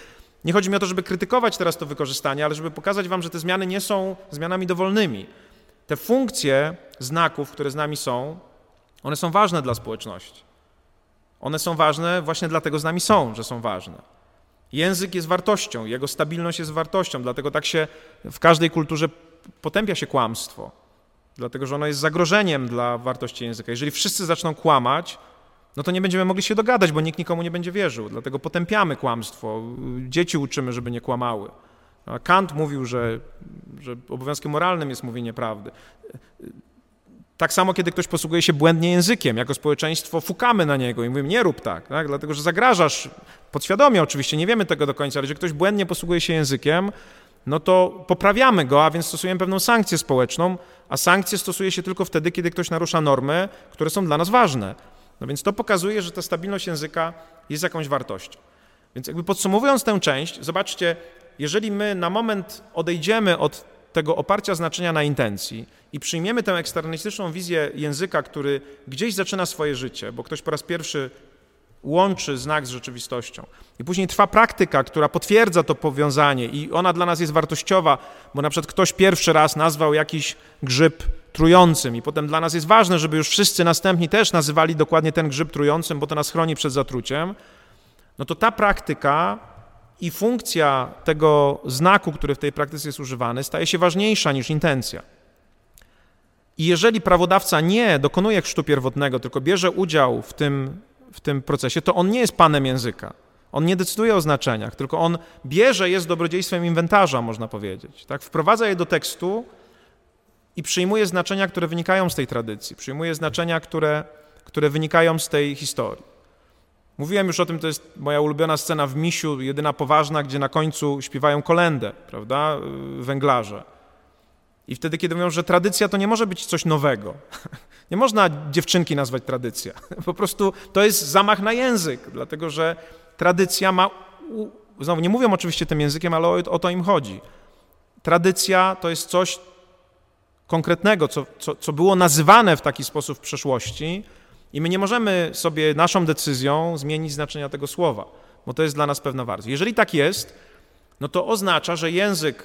[SPEAKER 1] Nie chodzi mi o to, żeby krytykować teraz to wykorzystanie, ale żeby pokazać wam, że te zmiany nie są zmianami dowolnymi. Te funkcje znaków, które z nami są, one są ważne dla społeczności. One są ważne właśnie dlatego z nami są, że są ważne. Język jest wartością, jego stabilność jest wartością, dlatego tak się w każdej kulturze potępia się kłamstwo, dlatego że ono jest zagrożeniem dla wartości języka. Jeżeli wszyscy zaczną kłamać, no to nie będziemy mogli się dogadać, bo nikt nikomu nie będzie wierzył. Dlatego potępiamy kłamstwo. Dzieci uczymy, żeby nie kłamały. Kant mówił, że, że obowiązkiem moralnym jest mówienie prawdy. Tak samo, kiedy ktoś posługuje się błędnie językiem, jako społeczeństwo fukamy na niego i mówimy, nie rób tak, tak, dlatego że zagrażasz, podświadomie oczywiście, nie wiemy tego do końca, ale że ktoś błędnie posługuje się językiem, no to poprawiamy go, a więc stosujemy pewną sankcję społeczną, a sankcję stosuje się tylko wtedy, kiedy ktoś narusza normy, które są dla nas ważne. No więc to pokazuje, że ta stabilność języka jest jakąś wartością. Więc jakby podsumowując tę część, zobaczcie, jeżeli my na moment odejdziemy od tego oparcia znaczenia na intencji i przyjmiemy tę eksternalistyczną wizję języka, który gdzieś zaczyna swoje życie, bo ktoś po raz pierwszy łączy znak z rzeczywistością. I później trwa praktyka, która potwierdza to powiązanie i ona dla nas jest wartościowa, bo na przykład ktoś pierwszy raz nazwał jakiś grzyb trującym i potem dla nas jest ważne, żeby już wszyscy następni też nazywali dokładnie ten grzyb trującym, bo to nas chroni przed zatruciem, no to ta praktyka i funkcja tego znaku, który w tej praktyce jest używany, staje się ważniejsza niż intencja. I jeżeli prawodawca nie dokonuje chrztu pierwotnego, tylko bierze udział w tym, w tym procesie, to on nie jest panem języka. On nie decyduje o znaczeniach, tylko on bierze je z dobrodziejstwem inwentarza, można powiedzieć. Tak? Wprowadza je do tekstu i przyjmuje znaczenia, które wynikają z tej tradycji, przyjmuje znaczenia, które, które wynikają z tej historii. Mówiłem już o tym, to jest moja ulubiona scena w Misiu, jedyna poważna, gdzie na końcu śpiewają kolendę, prawda, węglarze. I wtedy, kiedy mówią, że tradycja to nie może być coś nowego. [laughs] Nie można dziewczynki nazwać tradycja. [laughs] Po prostu to jest zamach na język, dlatego że tradycja ma. Znowu, nie mówią oczywiście tym językiem, ale o, o to im chodzi. Tradycja to jest coś konkretnego, co, co, co było nazywane w taki sposób w przeszłości, i my nie możemy sobie naszą decyzją zmienić znaczenia tego słowa, bo to jest dla nas pewna wartość. Jeżeli tak jest, no to oznacza, że język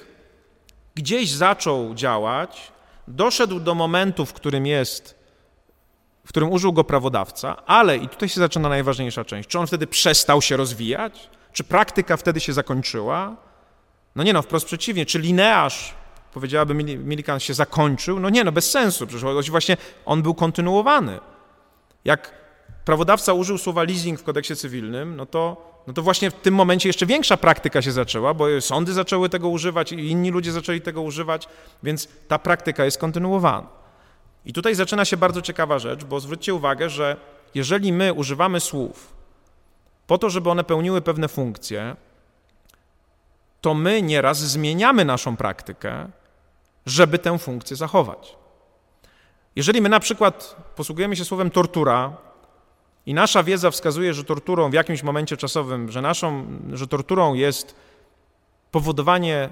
[SPEAKER 1] gdzieś zaczął działać, doszedł do momentu, w którym jest, w którym użył go prawodawca, ale, i tutaj się zaczyna najważniejsza część, czy on wtedy przestał się rozwijać? Czy praktyka wtedy się zakończyła? No nie no, wprost przeciwnie, czy linearz, powiedziałaby Milikan, się zakończył? No nie, no bez sensu, przecież właśnie on był kontynuowany. Jak prawodawca użył słowa leasing w kodeksie cywilnym, no to, no to właśnie w tym momencie jeszcze większa praktyka się zaczęła, bo sądy zaczęły tego używać i inni ludzie zaczęli tego używać, więc ta praktyka jest kontynuowana. I tutaj zaczyna się bardzo ciekawa rzecz, bo zwróćcie uwagę, że jeżeli my używamy słów po to, żeby one pełniły pewne funkcje, to my nieraz zmieniamy naszą praktykę, żeby tę funkcję zachować. Jeżeli my na przykład posługujemy się słowem tortura i nasza wiedza wskazuje, że torturą w jakimś momencie czasowym, że naszą, że torturą jest powodowanie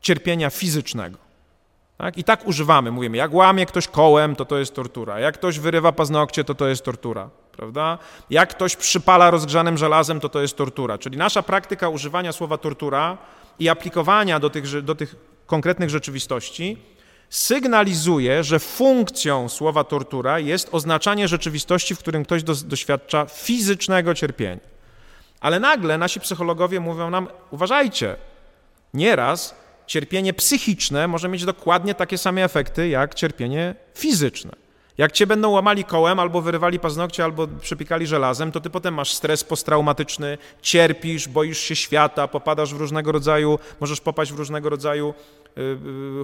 [SPEAKER 1] cierpienia fizycznego. Tak? I tak używamy, mówimy, jak łamie ktoś kołem, to to jest tortura, jak ktoś wyrywa paznokcie, to to jest tortura, prawda? Jak ktoś przypala rozgrzanym żelazem, to to jest tortura. Czyli nasza praktyka używania słowa tortura i aplikowania do tych, do tych konkretnych rzeczywistości sygnalizuje, że funkcją słowa tortura jest oznaczanie rzeczywistości, w którym ktoś do, doświadcza fizycznego cierpienia. Ale nagle nasi psychologowie mówią nam: uważajcie, nieraz cierpienie psychiczne może mieć dokładnie takie same efekty jak cierpienie fizyczne. Jak cię będą łamali kołem, albo wyrywali paznokcie, albo przypikali żelazem, to ty potem masz stres posttraumatyczny, cierpisz, boisz się świata, popadasz w różnego rodzaju, możesz popaść w różnego rodzaju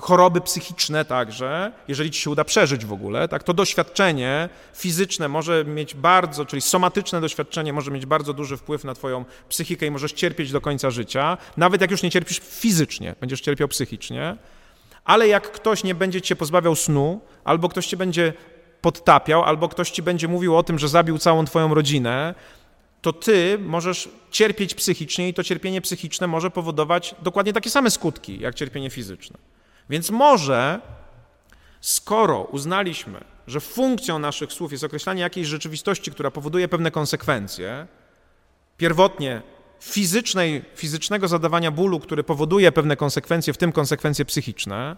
[SPEAKER 1] choroby psychiczne także, jeżeli ci się uda przeżyć w ogóle, tak, to doświadczenie fizyczne może mieć bardzo, czyli somatyczne doświadczenie może mieć bardzo duży wpływ na twoją psychikę i możesz cierpieć do końca życia, nawet jak już nie cierpisz fizycznie, będziesz cierpiał psychicznie, ale jak ktoś nie będzie cię pozbawiał snu, albo ktoś cię będzie podtapiał, albo ktoś ci będzie mówił o tym, że zabił całą twoją rodzinę, to ty możesz cierpieć psychicznie i to cierpienie psychiczne może powodować dokładnie takie same skutki jak cierpienie fizyczne. Więc może, skoro uznaliśmy, że funkcją naszych słów jest określanie jakiejś rzeczywistości, która powoduje pewne konsekwencje, pierwotnie fizycznej, fizycznego zadawania bólu, który powoduje pewne konsekwencje, w tym konsekwencje psychiczne,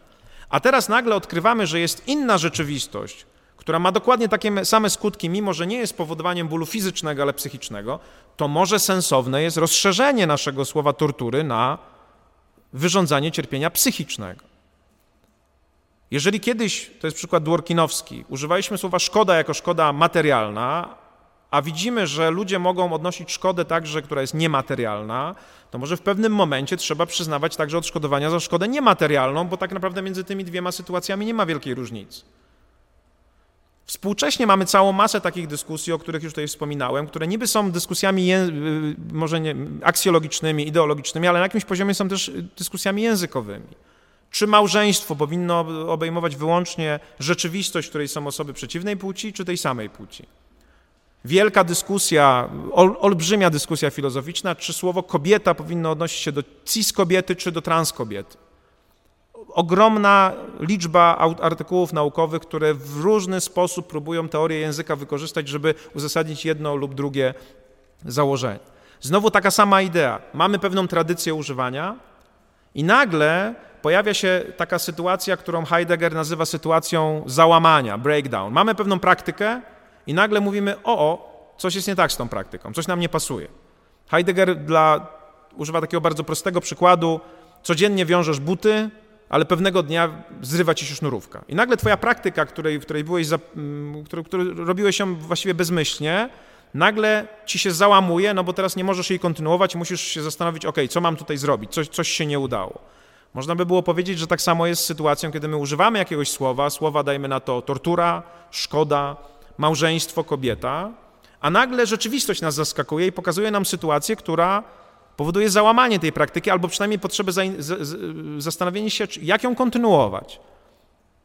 [SPEAKER 1] a teraz nagle odkrywamy, że jest inna rzeczywistość, która ma dokładnie takie same skutki, mimo że nie jest powodowaniem bólu fizycznego, ale psychicznego, to może sensowne jest rozszerzenie naszego słowa tortury na wyrządzanie cierpienia psychicznego. Jeżeli kiedyś, to jest przykład dworkinowski, używaliśmy słowa szkoda jako szkoda materialna, a widzimy, że ludzie mogą odnosić szkodę także, która jest niematerialna, to może w pewnym momencie trzeba przyznawać także odszkodowania za szkodę niematerialną, bo tak naprawdę między tymi dwiema sytuacjami nie ma wielkiej różnicy. Współcześnie mamy całą masę takich dyskusji, o których już tutaj wspominałem, które niby są dyskusjami y, może nie, aksjologicznymi, ideologicznymi, ale na jakimś poziomie są też dyskusjami językowymi. Czy małżeństwo powinno obejmować wyłącznie rzeczywistość, w której są osoby przeciwnej płci, czy tej samej płci? Wielka dyskusja, ol, olbrzymia dyskusja filozoficzna, czy słowo kobieta powinno odnosić się do cis kobiety, czy do trans kobiety ogromna liczba artykułów naukowych, które w różny sposób próbują teorię języka wykorzystać, żeby uzasadnić jedno lub drugie założenie. Znowu taka sama idea. Mamy pewną tradycję używania i nagle pojawia się taka sytuacja, którą Heidegger nazywa sytuacją załamania, breakdown. Mamy pewną praktykę i nagle mówimy, o, o, coś jest nie tak z tą praktyką, coś nam nie pasuje. Heidegger dla, używa takiego bardzo prostego przykładu, codziennie wiążesz buty, ale pewnego dnia zrywa ci się sznurówka. I nagle twoja praktyka, której, w której byłeś, za, której, której robiłeś ją właściwie bezmyślnie, nagle ci się załamuje, no bo teraz nie możesz jej kontynuować musisz się zastanowić, ok, co mam tutaj zrobić, coś, coś się nie udało. Można by było powiedzieć, że tak samo jest z sytuacją, kiedy my używamy jakiegoś słowa, słowa dajmy na to tortura, szkoda, małżeństwo, kobieta, a nagle rzeczywistość nas zaskakuje i pokazuje nam sytuację, która powoduje załamanie tej praktyki albo przynajmniej potrzebę zastanowienia się, jak ją kontynuować.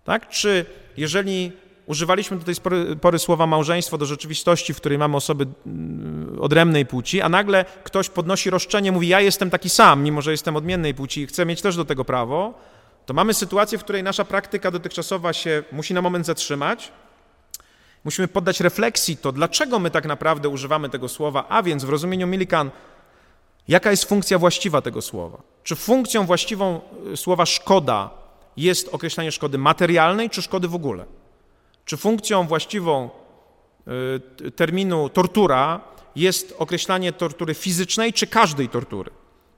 [SPEAKER 1] Tak? Czy jeżeli używaliśmy do tej pory słowa małżeństwo do rzeczywistości, w której mamy osoby mm, odrębnej płci, a nagle ktoś podnosi roszczenie, mówi ja jestem taki sam, mimo że jestem odmiennej płci i chcę mieć też do tego prawo, to mamy sytuację, w której nasza praktyka dotychczasowa się musi na moment zatrzymać. Musimy poddać refleksji to, dlaczego my tak naprawdę używamy tego słowa, a więc w rozumieniu Millikan Jaka jest funkcja właściwa tego słowa? Czy funkcją właściwą y, słowa szkoda jest określenie szkody materialnej, czy szkody w ogóle? Czy funkcją właściwą y, terminu tortura jest określanie tortury fizycznej, czy każdej tortury?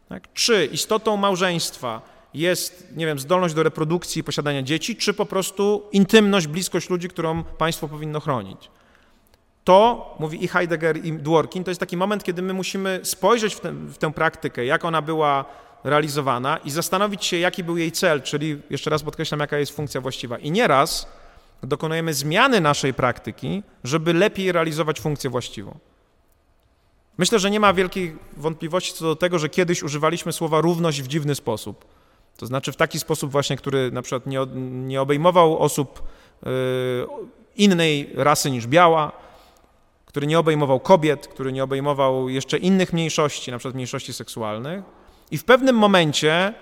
[SPEAKER 1] Tak? Czy istotą małżeństwa jest, nie wiem, zdolność do reprodukcji i posiadania dzieci, czy po prostu intymność, bliskość ludzi, którą państwo powinno chronić? To, mówi i Heidegger, i Dworkin, to jest taki moment, kiedy my musimy spojrzeć w, ten, w tę praktykę, jak ona była realizowana i zastanowić się, jaki był jej cel, czyli jeszcze raz podkreślam, jaka jest funkcja właściwa. I nieraz dokonujemy zmiany naszej praktyki, żeby lepiej realizować funkcję właściwą. Myślę, że nie ma wielkiej wątpliwości co do tego, że kiedyś używaliśmy słowa równość w dziwny sposób. To znaczy w taki sposób właśnie, który na przykład nie, nie obejmował osób yy, innej rasy niż biała, który nie obejmował kobiet, który nie obejmował jeszcze innych mniejszości, na przykład mniejszości seksualnych. I w pewnym momencie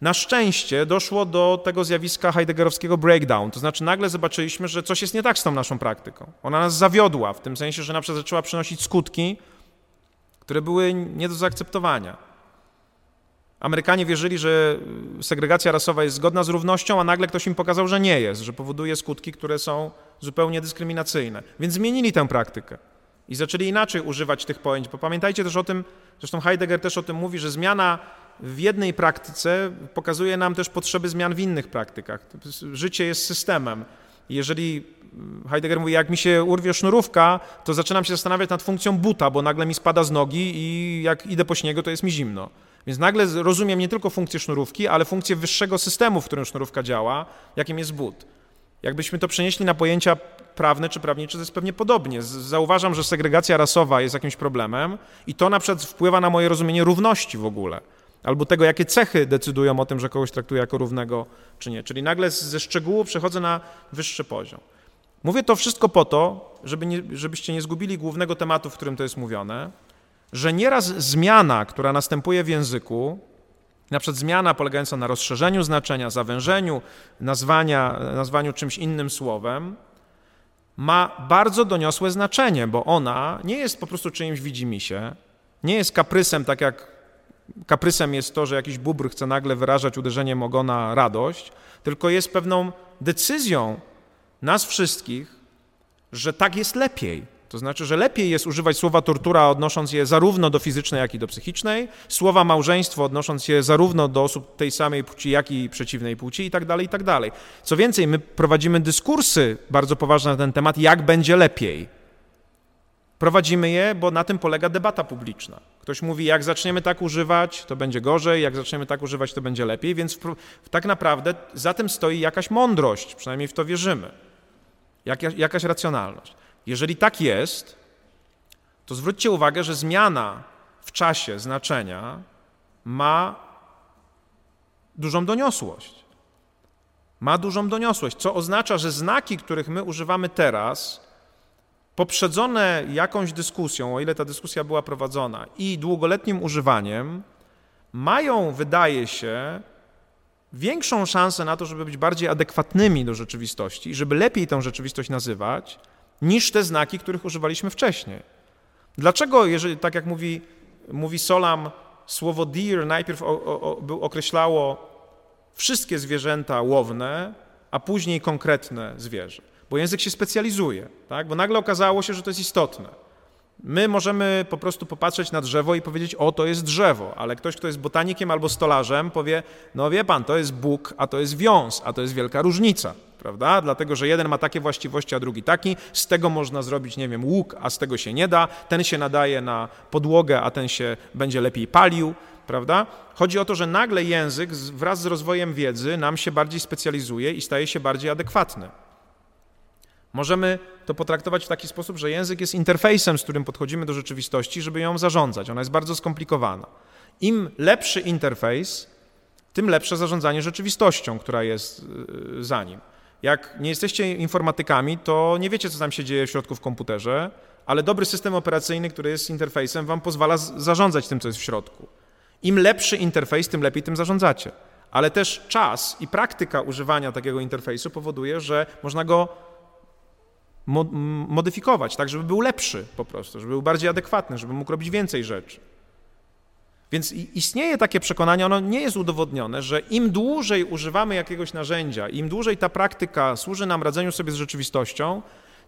[SPEAKER 1] na szczęście doszło do tego zjawiska heideggerowskiego breakdown, to znaczy nagle zobaczyliśmy, że coś jest nie tak z tą naszą praktyką. Ona nas zawiodła, w tym sensie, że na przykład zaczęła przynosić skutki, które były nie do zaakceptowania. Amerykanie wierzyli, że segregacja rasowa jest zgodna z równością, a nagle ktoś im pokazał, że nie jest, że powoduje skutki, które są zupełnie dyskryminacyjne. Więc zmienili tę praktykę i zaczęli inaczej używać tych pojęć, bo pamiętajcie też o tym, zresztą Heidegger też o tym mówi, że zmiana w jednej praktyce pokazuje nam też potrzeby zmian w innych praktykach. Życie jest systemem. Jeżeli Heidegger mówi, jak mi się urwie sznurówka, to zaczynam się zastanawiać nad funkcją buta, bo nagle mi spada z nogi i jak idę po śniegu, to jest mi zimno. Więc nagle rozumiem nie tylko funkcję sznurówki, ale funkcję wyższego systemu, w którym sznurówka działa, jakim jest but. Jakbyśmy to przenieśli na pojęcia prawne czy prawnicze, to jest pewnie podobnie. Zauważam, że segregacja rasowa jest jakimś problemem i to na przykład wpływa na moje rozumienie równości w ogóle. Albo tego, jakie cechy decydują o tym, że kogoś traktuję jako równego czy nie. Czyli nagle ze szczegółu przechodzę na wyższy poziom. Mówię to wszystko po to, żeby nie, żebyście nie zgubili głównego tematu, w którym to jest mówione, że nieraz zmiana, która następuje w języku, Na przykład zmiana polegająca na rozszerzeniu znaczenia, zawężeniu, nazwania, nazwaniu czymś innym słowem, ma bardzo doniosłe znaczenie, bo ona nie jest po prostu czyimś widzimisię, nie jest kaprysem, tak jak kaprysem jest to, że jakiś bubr chce nagle wyrażać uderzeniem ogona radość, tylko jest pewną decyzją nas wszystkich, że tak jest lepiej. To znaczy, że lepiej jest używać słowa tortura, odnosząc je zarówno do fizycznej, jak i do psychicznej, słowa małżeństwo, odnosząc je zarówno do osób tej samej płci, jak i przeciwnej płci, i tak dalej, i tak dalej. Co więcej, my prowadzimy dyskursy bardzo poważne na ten temat, jak będzie lepiej. Prowadzimy je, bo na tym polega debata publiczna. Ktoś mówi, jak zaczniemy tak używać, to będzie gorzej, jak zaczniemy tak używać, to będzie lepiej, więc tak naprawdę za tym stoi jakaś mądrość, przynajmniej w to wierzymy, jak, jakaś racjonalność. Jeżeli tak jest, to zwróćcie uwagę, że zmiana w czasie znaczenia ma dużą doniosłość. Ma dużą doniosłość, co oznacza, że znaki, których my używamy teraz, poprzedzone jakąś dyskusją, o ile ta dyskusja była prowadzona, i długoletnim używaniem, mają, wydaje się, większą szansę na to, żeby być bardziej adekwatnymi do rzeczywistości, żeby lepiej tę rzeczywistość nazywać, niż te znaki, których używaliśmy wcześniej. Dlaczego, jeżeli, tak jak mówi, mówi Solam, słowo deer najpierw o, o, o, określało wszystkie zwierzęta łowne, a później konkretne zwierzę? Bo język się specjalizuje, tak? bo nagle okazało się, że to jest istotne. My możemy po prostu popatrzeć na drzewo i powiedzieć, o, to jest drzewo, ale ktoś, kto jest botanikiem albo stolarzem, powie, no wie pan, to jest Bóg, a to jest wiąz, a to jest wielka różnica, prawda? Dlatego, że jeden ma takie właściwości, a drugi taki, z tego można zrobić, nie wiem, łuk, a z tego się nie da, ten się nadaje na podłogę, a ten się będzie lepiej palił, prawda? Chodzi o to, że nagle język wraz z rozwojem wiedzy nam się bardziej specjalizuje i staje się bardziej adekwatny. Możemy to potraktować w taki sposób, że język jest interfejsem, z którym podchodzimy do rzeczywistości, żeby ją zarządzać. Ona jest bardzo skomplikowana. Im lepszy interfejs, tym lepsze zarządzanie rzeczywistością, która jest y, za nim. Jak nie jesteście informatykami, to nie wiecie, co tam się dzieje w środku w komputerze, ale dobry system operacyjny, który jest interfejsem, wam pozwala zarządzać tym, co jest w środku. Im lepszy interfejs, tym lepiej tym zarządzacie. Ale też czas i praktyka używania takiego interfejsu powoduje, że można go modyfikować, tak, żeby był lepszy po prostu, żeby był bardziej adekwatny, żeby mógł robić więcej rzeczy. Więc istnieje takie przekonanie, ono nie jest udowodnione, że im dłużej używamy jakiegoś narzędzia, im dłużej ta praktyka służy nam radzeniu sobie z rzeczywistością,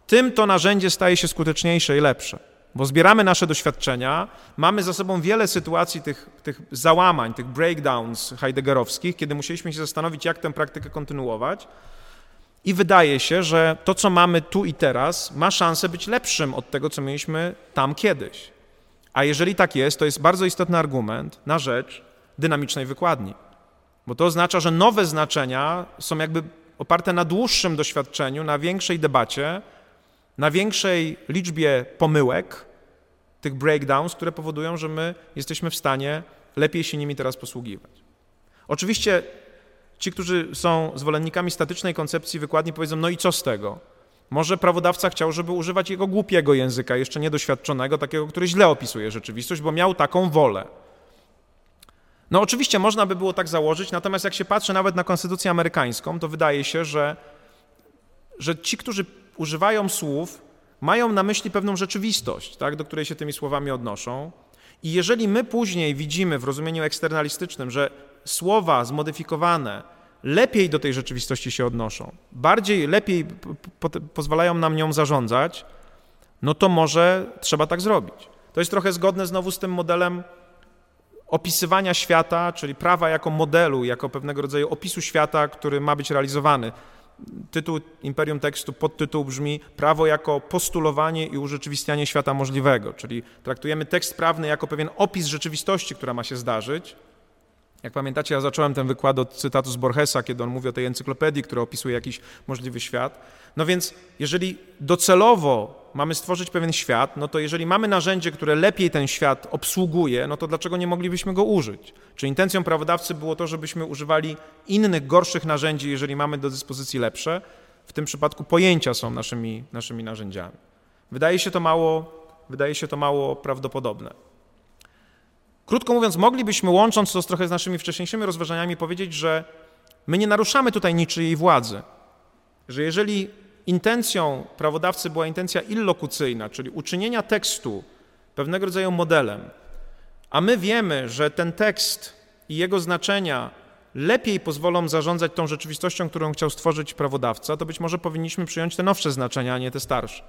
[SPEAKER 1] tym to narzędzie staje się skuteczniejsze i lepsze. Bo zbieramy nasze doświadczenia, mamy za sobą wiele sytuacji tych, tych załamań, tych breakdowns heideggerowskich, kiedy musieliśmy się zastanowić, jak tę praktykę kontynuować. I wydaje się, że to, co mamy tu i teraz, ma szansę być lepszym od tego, co mieliśmy tam kiedyś. A jeżeli tak jest, to jest bardzo istotny argument na rzecz dynamicznej wykładni. Bo to oznacza, że nowe znaczenia są jakby oparte na dłuższym doświadczeniu, na większej debacie, na większej liczbie pomyłek, tych breakdowns, które powodują, że my jesteśmy w stanie lepiej się nimi teraz posługiwać. Oczywiście Ci, którzy są zwolennikami statycznej koncepcji wykładni, powiedzą: No i co z tego? Może prawodawca chciał, żeby używać jego głupiego języka, jeszcze niedoświadczonego, takiego, który źle opisuje rzeczywistość, bo miał taką wolę. No oczywiście można by było tak założyć, natomiast jak się patrzy nawet na konstytucję amerykańską, to wydaje się, że, że ci, którzy używają słów, mają na myśli pewną rzeczywistość, tak, do której się tymi słowami odnoszą. I jeżeli my później widzimy w rozumieniu eksternalistycznym, że słowa zmodyfikowane lepiej do tej rzeczywistości się odnoszą, bardziej, lepiej po, pozwalają nam nią zarządzać, no to może trzeba tak zrobić. To jest trochę zgodne znowu z tym modelem opisywania świata, czyli prawa jako modelu, jako pewnego rodzaju opisu świata, który ma być realizowany. Tytuł Imperium Tekstu, podtytuł brzmi Prawo jako postulowanie i urzeczywistnianie świata możliwego, czyli traktujemy tekst prawny jako pewien opis rzeczywistości, która ma się zdarzyć, jak pamiętacie, ja zacząłem ten wykład od cytatu z Borgesa, kiedy on mówi o tej encyklopedii, która opisuje jakiś możliwy świat. No więc, jeżeli docelowo mamy stworzyć pewien świat, no to jeżeli mamy narzędzie, które lepiej ten świat obsługuje, no to dlaczego nie moglibyśmy go użyć? Czy intencją prawodawcy było to, żebyśmy używali innych, gorszych narzędzi, jeżeli mamy do dyspozycji lepsze? W tym przypadku pojęcia są naszymi, naszymi narzędziami. Wydaje się to mało, wydaje się to mało prawdopodobne. Krótko mówiąc, moglibyśmy, łącząc to trochę z naszymi wcześniejszymi rozważaniami, powiedzieć, że my nie naruszamy tutaj niczyjej władzy. Że jeżeli intencją prawodawcy była intencja illokucyjna, czyli uczynienia tekstu pewnego rodzaju modelem, a my wiemy, że ten tekst i jego znaczenia lepiej pozwolą zarządzać tą rzeczywistością, którą chciał stworzyć prawodawca, to być może powinniśmy przyjąć te nowsze znaczenia, a nie te starsze.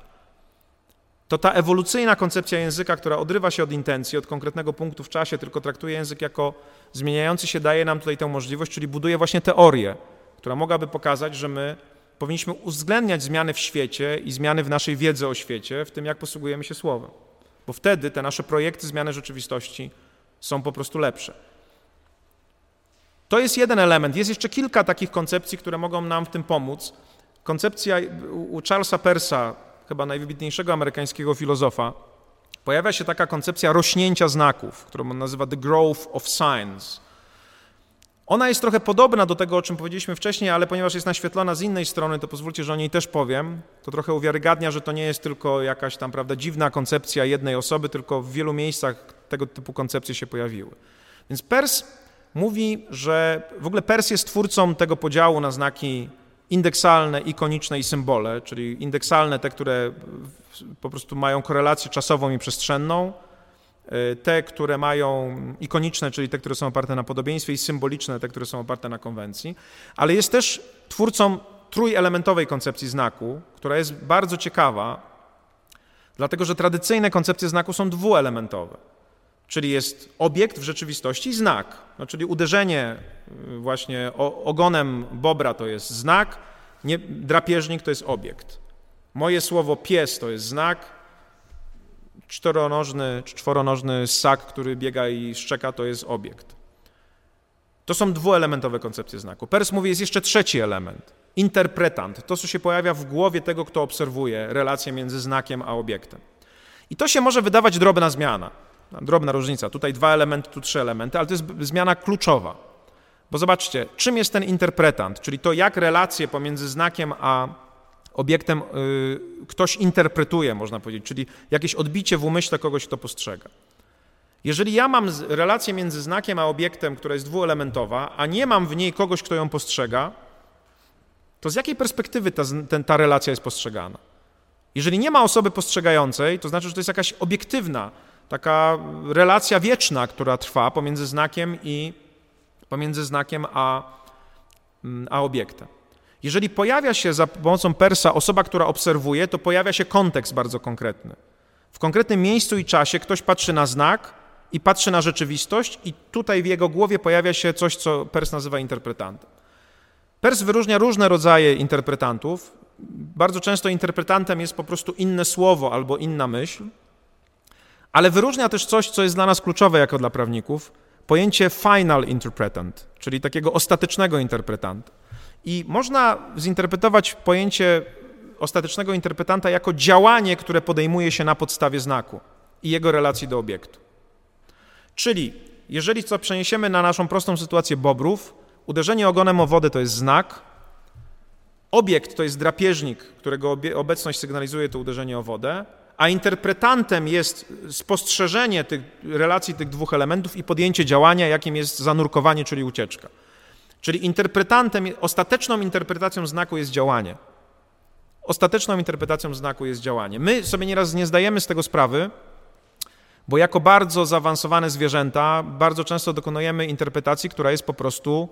[SPEAKER 1] To ta ewolucyjna koncepcja języka, która odrywa się od intencji, od konkretnego punktu w czasie, tylko traktuje język jako zmieniający się, daje nam tutaj tę możliwość, czyli buduje właśnie teorię, która mogłaby pokazać, że my powinniśmy uwzględniać zmiany w świecie i zmiany w naszej wiedzy o świecie, w tym jak posługujemy się słowem. Bo wtedy te nasze projekty zmiany rzeczywistości są po prostu lepsze. To jest jeden element. Jest jeszcze kilka takich koncepcji, które mogą nam w tym pomóc. Koncepcja u Charlesa Persa, chyba najwybitniejszego amerykańskiego filozofa, pojawia się taka koncepcja rośnięcia znaków, którą on nazywa the growth of signs. Ona jest trochę podobna do tego, o czym powiedzieliśmy wcześniej, ale ponieważ jest naświetlona z innej strony, to pozwólcie, że o niej też powiem. To trochę uwiarygadnia, że to nie jest tylko jakaś tam, prawda, dziwna koncepcja jednej osoby, tylko w wielu miejscach tego typu koncepcje się pojawiły. Więc Pers mówi, że w ogóle Pers jest twórcą tego podziału na znaki indeksalne, ikoniczne i symbole, czyli indeksalne te, które po prostu mają korelację czasową i przestrzenną, e, te, które mają ikoniczne, czyli te, które są oparte na podobieństwie i symboliczne, te, które są oparte na konwencji, ale jest też twórcą trójelementowej koncepcji znaku, która jest bardzo ciekawa, dlatego że tradycyjne koncepcje znaku są dwuelementowe. Czyli jest obiekt w rzeczywistości znak. No, czyli uderzenie y, właśnie ogonem bobra to jest znak, nie, drapieżnik to jest obiekt. Moje słowo pies to jest znak, czteronożny czy czworonożny ssak, który biega i szczeka, to jest obiekt. To są dwuelementowe koncepcje znaku. Pers mówi, jest jeszcze trzeci element. Interpretant. To, co się pojawia w głowie tego, kto obserwuje relację między znakiem a obiektem. I to się może wydawać drobna zmiana. Drobna różnica. Tutaj dwa elementy, tu trzy elementy, ale to jest zmiana kluczowa. Bo zobaczcie, czym jest ten interpretant, czyli to, jak relacje pomiędzy znakiem a obiektem yy, ktoś interpretuje, można powiedzieć, czyli jakieś odbicie w umyśle kogoś, kto postrzega. Jeżeli ja mam relację między znakiem a obiektem, która jest dwuelementowa, a nie mam w niej kogoś, kto ją postrzega, to z jakiej perspektywy ta, ten, ta relacja jest postrzegana? Jeżeli nie ma osoby postrzegającej, to znaczy, że to jest jakaś obiektywna taka relacja wieczna, która trwa pomiędzy znakiem i pomiędzy znakiem a, mm, a obiektem. Jeżeli pojawia się za pomocą persa osoba, która obserwuje, to pojawia się kontekst bardzo konkretny. W konkretnym miejscu i czasie ktoś patrzy na znak i patrzy na rzeczywistość, i tutaj w jego głowie pojawia się coś, co pers nazywa interpretantem. Pers wyróżnia różne rodzaje interpretantów. Bardzo często interpretantem jest po prostu inne słowo albo inna myśl. Ale wyróżnia też coś, co jest dla nas kluczowe jako dla prawników, pojęcie final interpretant, czyli takiego ostatecznego interpretanta. I można zinterpretować pojęcie ostatecznego interpretanta jako działanie, które podejmuje się na podstawie znaku i jego relacji do obiektu. Czyli jeżeli co przeniesiemy na naszą prostą sytuację bobrów, uderzenie ogonem o wodę to jest znak, obiekt to jest drapieżnik, którego obecność sygnalizuje to uderzenie o wodę, a interpretantem jest spostrzeżenie tych relacji tych dwóch elementów i podjęcie działania, jakim jest zanurkowanie, czyli ucieczka. Czyli interpretantem, ostateczną interpretacją znaku jest działanie. Ostateczną interpretacją znaku jest działanie. My sobie nieraz nie zdajemy z tego sprawy, bo jako bardzo zaawansowane zwierzęta bardzo często dokonujemy interpretacji, która jest po prostu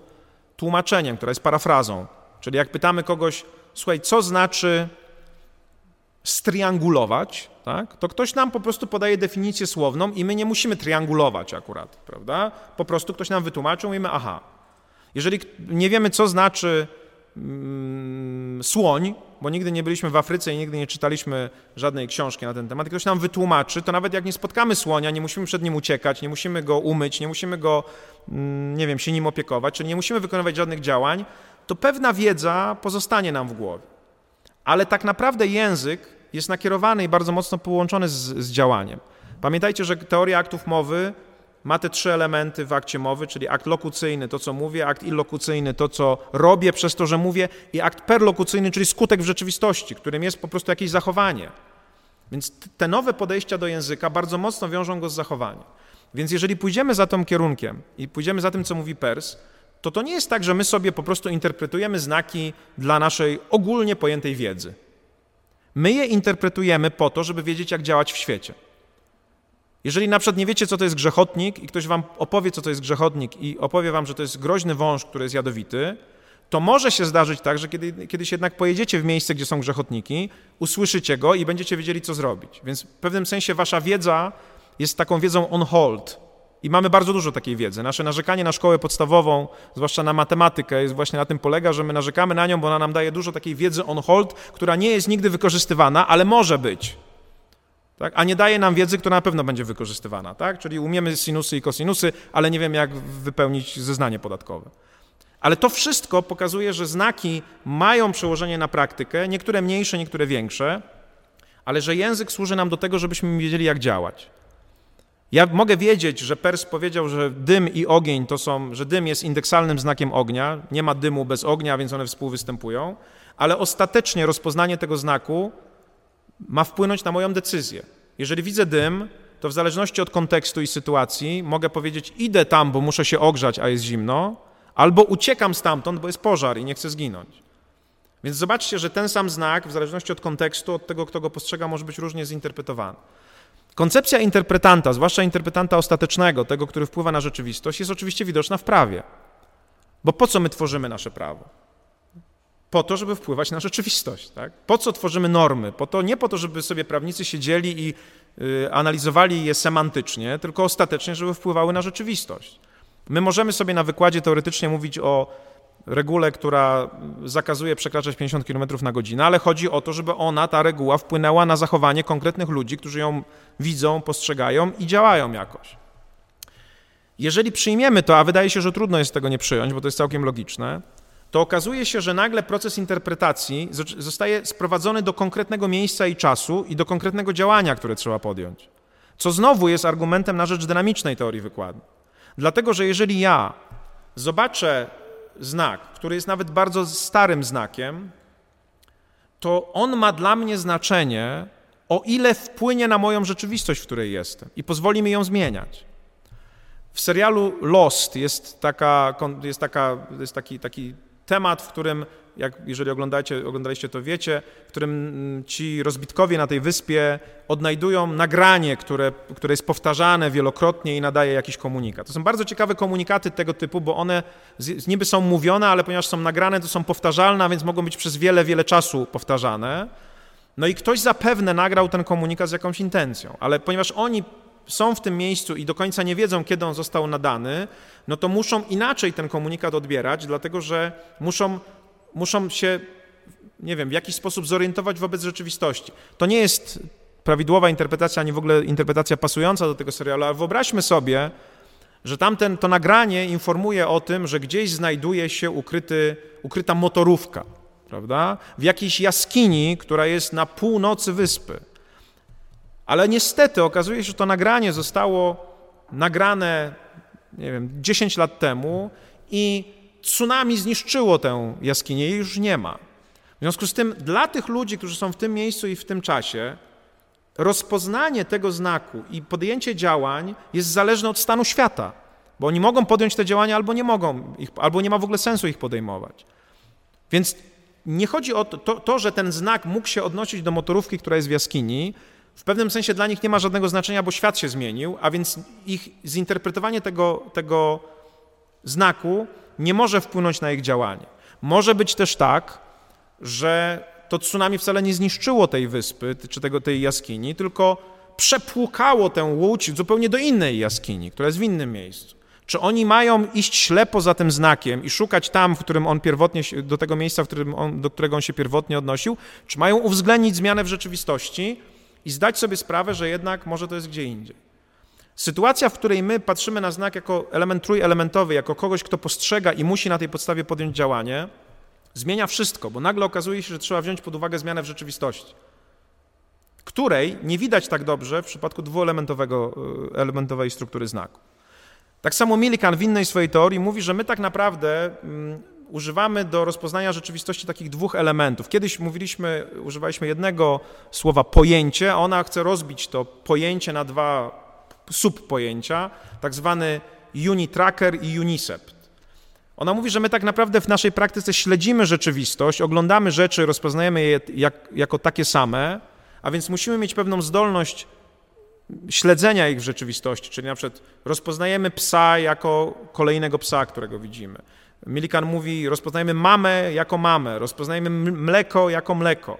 [SPEAKER 1] tłumaczeniem, która jest parafrazą. Czyli jak pytamy kogoś, słuchaj, co znaczy striangulować, tak, to ktoś nam po prostu podaje definicję słowną i my nie musimy triangulować akurat, prawda? Po prostu ktoś nam wytłumaczył i my aha. Jeżeli nie wiemy, co znaczy mm, słoń, bo nigdy nie byliśmy w Afryce i nigdy nie czytaliśmy żadnej książki na ten temat, ktoś nam wytłumaczy, to nawet jak nie spotkamy słonia, nie musimy przed nim uciekać, nie musimy go umyć, nie musimy go, mm, nie wiem, się nim opiekować, czyli nie musimy wykonywać żadnych działań, to pewna wiedza pozostanie nam w głowie. Ale tak naprawdę język jest nakierowany i bardzo mocno połączony z, z działaniem. Pamiętajcie, że teoria aktów mowy ma te trzy elementy w akcie mowy, czyli akt lokucyjny, to co mówię, akt illokucyjny, to co robię przez to, że mówię i akt perlokucyjny, czyli skutek w rzeczywistości, którym jest po prostu jakieś zachowanie. Więc te nowe podejścia do języka bardzo mocno wiążą go z zachowaniem. Więc jeżeli pójdziemy za tym kierunkiem i pójdziemy za tym, co mówi Pers, to to nie jest tak, że my sobie po prostu interpretujemy znaki dla naszej ogólnie pojętej wiedzy. My je interpretujemy po to, żeby wiedzieć, jak działać w świecie. Jeżeli na przykład nie wiecie, co to jest grzechotnik i ktoś wam opowie, co to jest grzechotnik i opowie wam, że to jest groźny wąż, który jest jadowity, to może się zdarzyć tak, że kiedy, kiedyś jednak pojedziecie w miejsce, gdzie są grzechotniki, usłyszycie go i będziecie wiedzieli, co zrobić. Więc w pewnym sensie wasza wiedza jest taką wiedzą on hold. I mamy bardzo dużo takiej wiedzy. Nasze narzekanie na szkołę podstawową, zwłaszcza na matematykę, jest właśnie na tym polega, że my narzekamy na nią, bo ona nam daje dużo takiej wiedzy on hold, która nie jest nigdy wykorzystywana, ale może być. Tak? A nie daje nam wiedzy, która na pewno będzie wykorzystywana. Tak? Czyli umiemy sinusy i kosinusy, ale nie wiemy, jak wypełnić zeznanie podatkowe. Ale to wszystko pokazuje, że znaki mają przełożenie na praktykę, niektóre mniejsze, niektóre większe, ale że język służy nam do tego, żebyśmy wiedzieli, jak działać. Ja mogę wiedzieć, że Pers powiedział, że dym i ogień to są, że dym jest indeksalnym znakiem ognia, nie ma dymu bez ognia, więc one współwystępują, ale ostatecznie rozpoznanie tego znaku ma wpłynąć na moją decyzję. Jeżeli widzę dym, to w zależności od kontekstu i sytuacji mogę powiedzieć: idę tam, bo muszę się ogrzać, a jest zimno, albo uciekam stamtąd, bo jest pożar i nie chcę zginąć. Więc zobaczcie, że ten sam znak, w zależności od kontekstu, od tego, kto go postrzega, może być różnie zinterpretowany. Koncepcja interpretanta, zwłaszcza interpretanta ostatecznego, tego, który wpływa na rzeczywistość, jest oczywiście widoczna w prawie. Bo po co my tworzymy nasze prawo? Po to, żeby wpływać na rzeczywistość. Tak? Po co tworzymy normy? Po to, nie po to, żeby sobie prawnicy siedzieli i y, analizowali je semantycznie, tylko ostatecznie, żeby wpływały na rzeczywistość. My możemy sobie na wykładzie teoretycznie mówić o regule, która zakazuje przekraczać 50 km na godzinę, ale chodzi o to, żeby ona, ta reguła, wpłynęła na zachowanie konkretnych ludzi, którzy ją widzą, postrzegają i działają jakoś. Jeżeli przyjmiemy to, a wydaje się, że trudno jest tego nie przyjąć, bo to jest całkiem logiczne, to okazuje się, że nagle proces interpretacji zostaje sprowadzony do konkretnego miejsca i czasu i do konkretnego działania, które trzeba podjąć. Co znowu jest argumentem na rzecz dynamicznej teorii wykładu. Dlatego, że jeżeli ja zobaczę znak, który jest nawet bardzo starym znakiem, to on ma dla mnie znaczenie, o ile wpłynie na moją rzeczywistość, w której jestem i pozwoli mi ją zmieniać. W serialu Lost jest, taka, jest, taka, jest taki, taki temat, w którym jak, jeżeli oglądacie, oglądaliście to wiecie, w którym mm, ci rozbitkowie na tej wyspie odnajdują nagranie, które, które jest powtarzane wielokrotnie i nadaje jakiś komunikat. To są bardzo ciekawe komunikaty tego typu, bo one niby są mówione, ale ponieważ są nagrane, to są powtarzalne, więc mogą być przez wiele, wiele czasu powtarzane. No i ktoś zapewne nagrał ten komunikat z jakąś intencją, ale ponieważ oni są w tym miejscu i do końca nie wiedzą, kiedy on został nadany, no to muszą inaczej ten komunikat odbierać, dlatego że muszą muszą się, nie wiem, w jakiś sposób zorientować wobec rzeczywistości. To nie jest prawidłowa interpretacja, ani w ogóle interpretacja pasująca do tego serialu, ale wyobraźmy sobie, że tamten, to nagranie informuje o tym, że gdzieś znajduje się ukryty, ukryta motorówka, prawda? W jakiejś jaskini, która jest na północy wyspy. Ale niestety okazuje się, że to nagranie zostało nagrane, nie wiem, 10 lat temu i tsunami zniszczyło tę jaskinię i już nie ma. W związku z tym dla tych ludzi, którzy są w tym miejscu i w tym czasie, rozpoznanie tego znaku i podjęcie działań jest zależne od stanu świata, bo oni mogą podjąć te działania albo nie mogą, ich, albo nie ma w ogóle sensu ich podejmować. Więc nie chodzi o to, to, to, że ten znak mógł się odnosić do motorówki, która jest w jaskini, w pewnym sensie dla nich nie ma żadnego znaczenia, bo świat się zmienił, a więc ich zinterpretowanie tego, tego znaku nie może wpłynąć na ich działanie. Może być też tak, że to tsunami wcale nie zniszczyło tej wyspy czy tego, tej jaskini, tylko przepłukało tę łódź zupełnie do innej jaskini, która jest w innym miejscu. Czy oni mają iść ślepo za tym znakiem i szukać tam, w którym on pierwotnie, do tego miejsca, w którym on, do którego on się pierwotnie odnosił, czy mają uwzględnić zmianę w rzeczywistości i zdać sobie sprawę, że jednak może to jest gdzie indziej? Sytuacja, w której my patrzymy na znak jako element trójelementowy, jako kogoś, kto postrzega i musi na tej podstawie podjąć działanie, zmienia wszystko, bo nagle okazuje się, że trzeba wziąć pod uwagę zmianę w rzeczywistości, której nie widać tak dobrze w przypadku dwuelementowego, e, elementowej struktury znaku. Tak samo Millikan w innej swojej teorii mówi, że my tak naprawdę um, używamy do rozpoznania rzeczywistości takich dwóch elementów. Kiedyś mówiliśmy, używaliśmy jednego słowa pojęcie, a ona chce rozbić to pojęcie na dwa subpojęcia, tak zwany Unitracker i Unicept. Ona mówi, że my tak naprawdę w naszej praktyce śledzimy rzeczywistość, oglądamy rzeczy, rozpoznajemy je jak, jako takie same, a więc musimy mieć pewną zdolność śledzenia ich w rzeczywistości, czyli na przykład rozpoznajemy psa jako kolejnego psa, którego widzimy. Milikan mówi, rozpoznajemy mamę jako mamę, rozpoznajemy mleko jako mleko.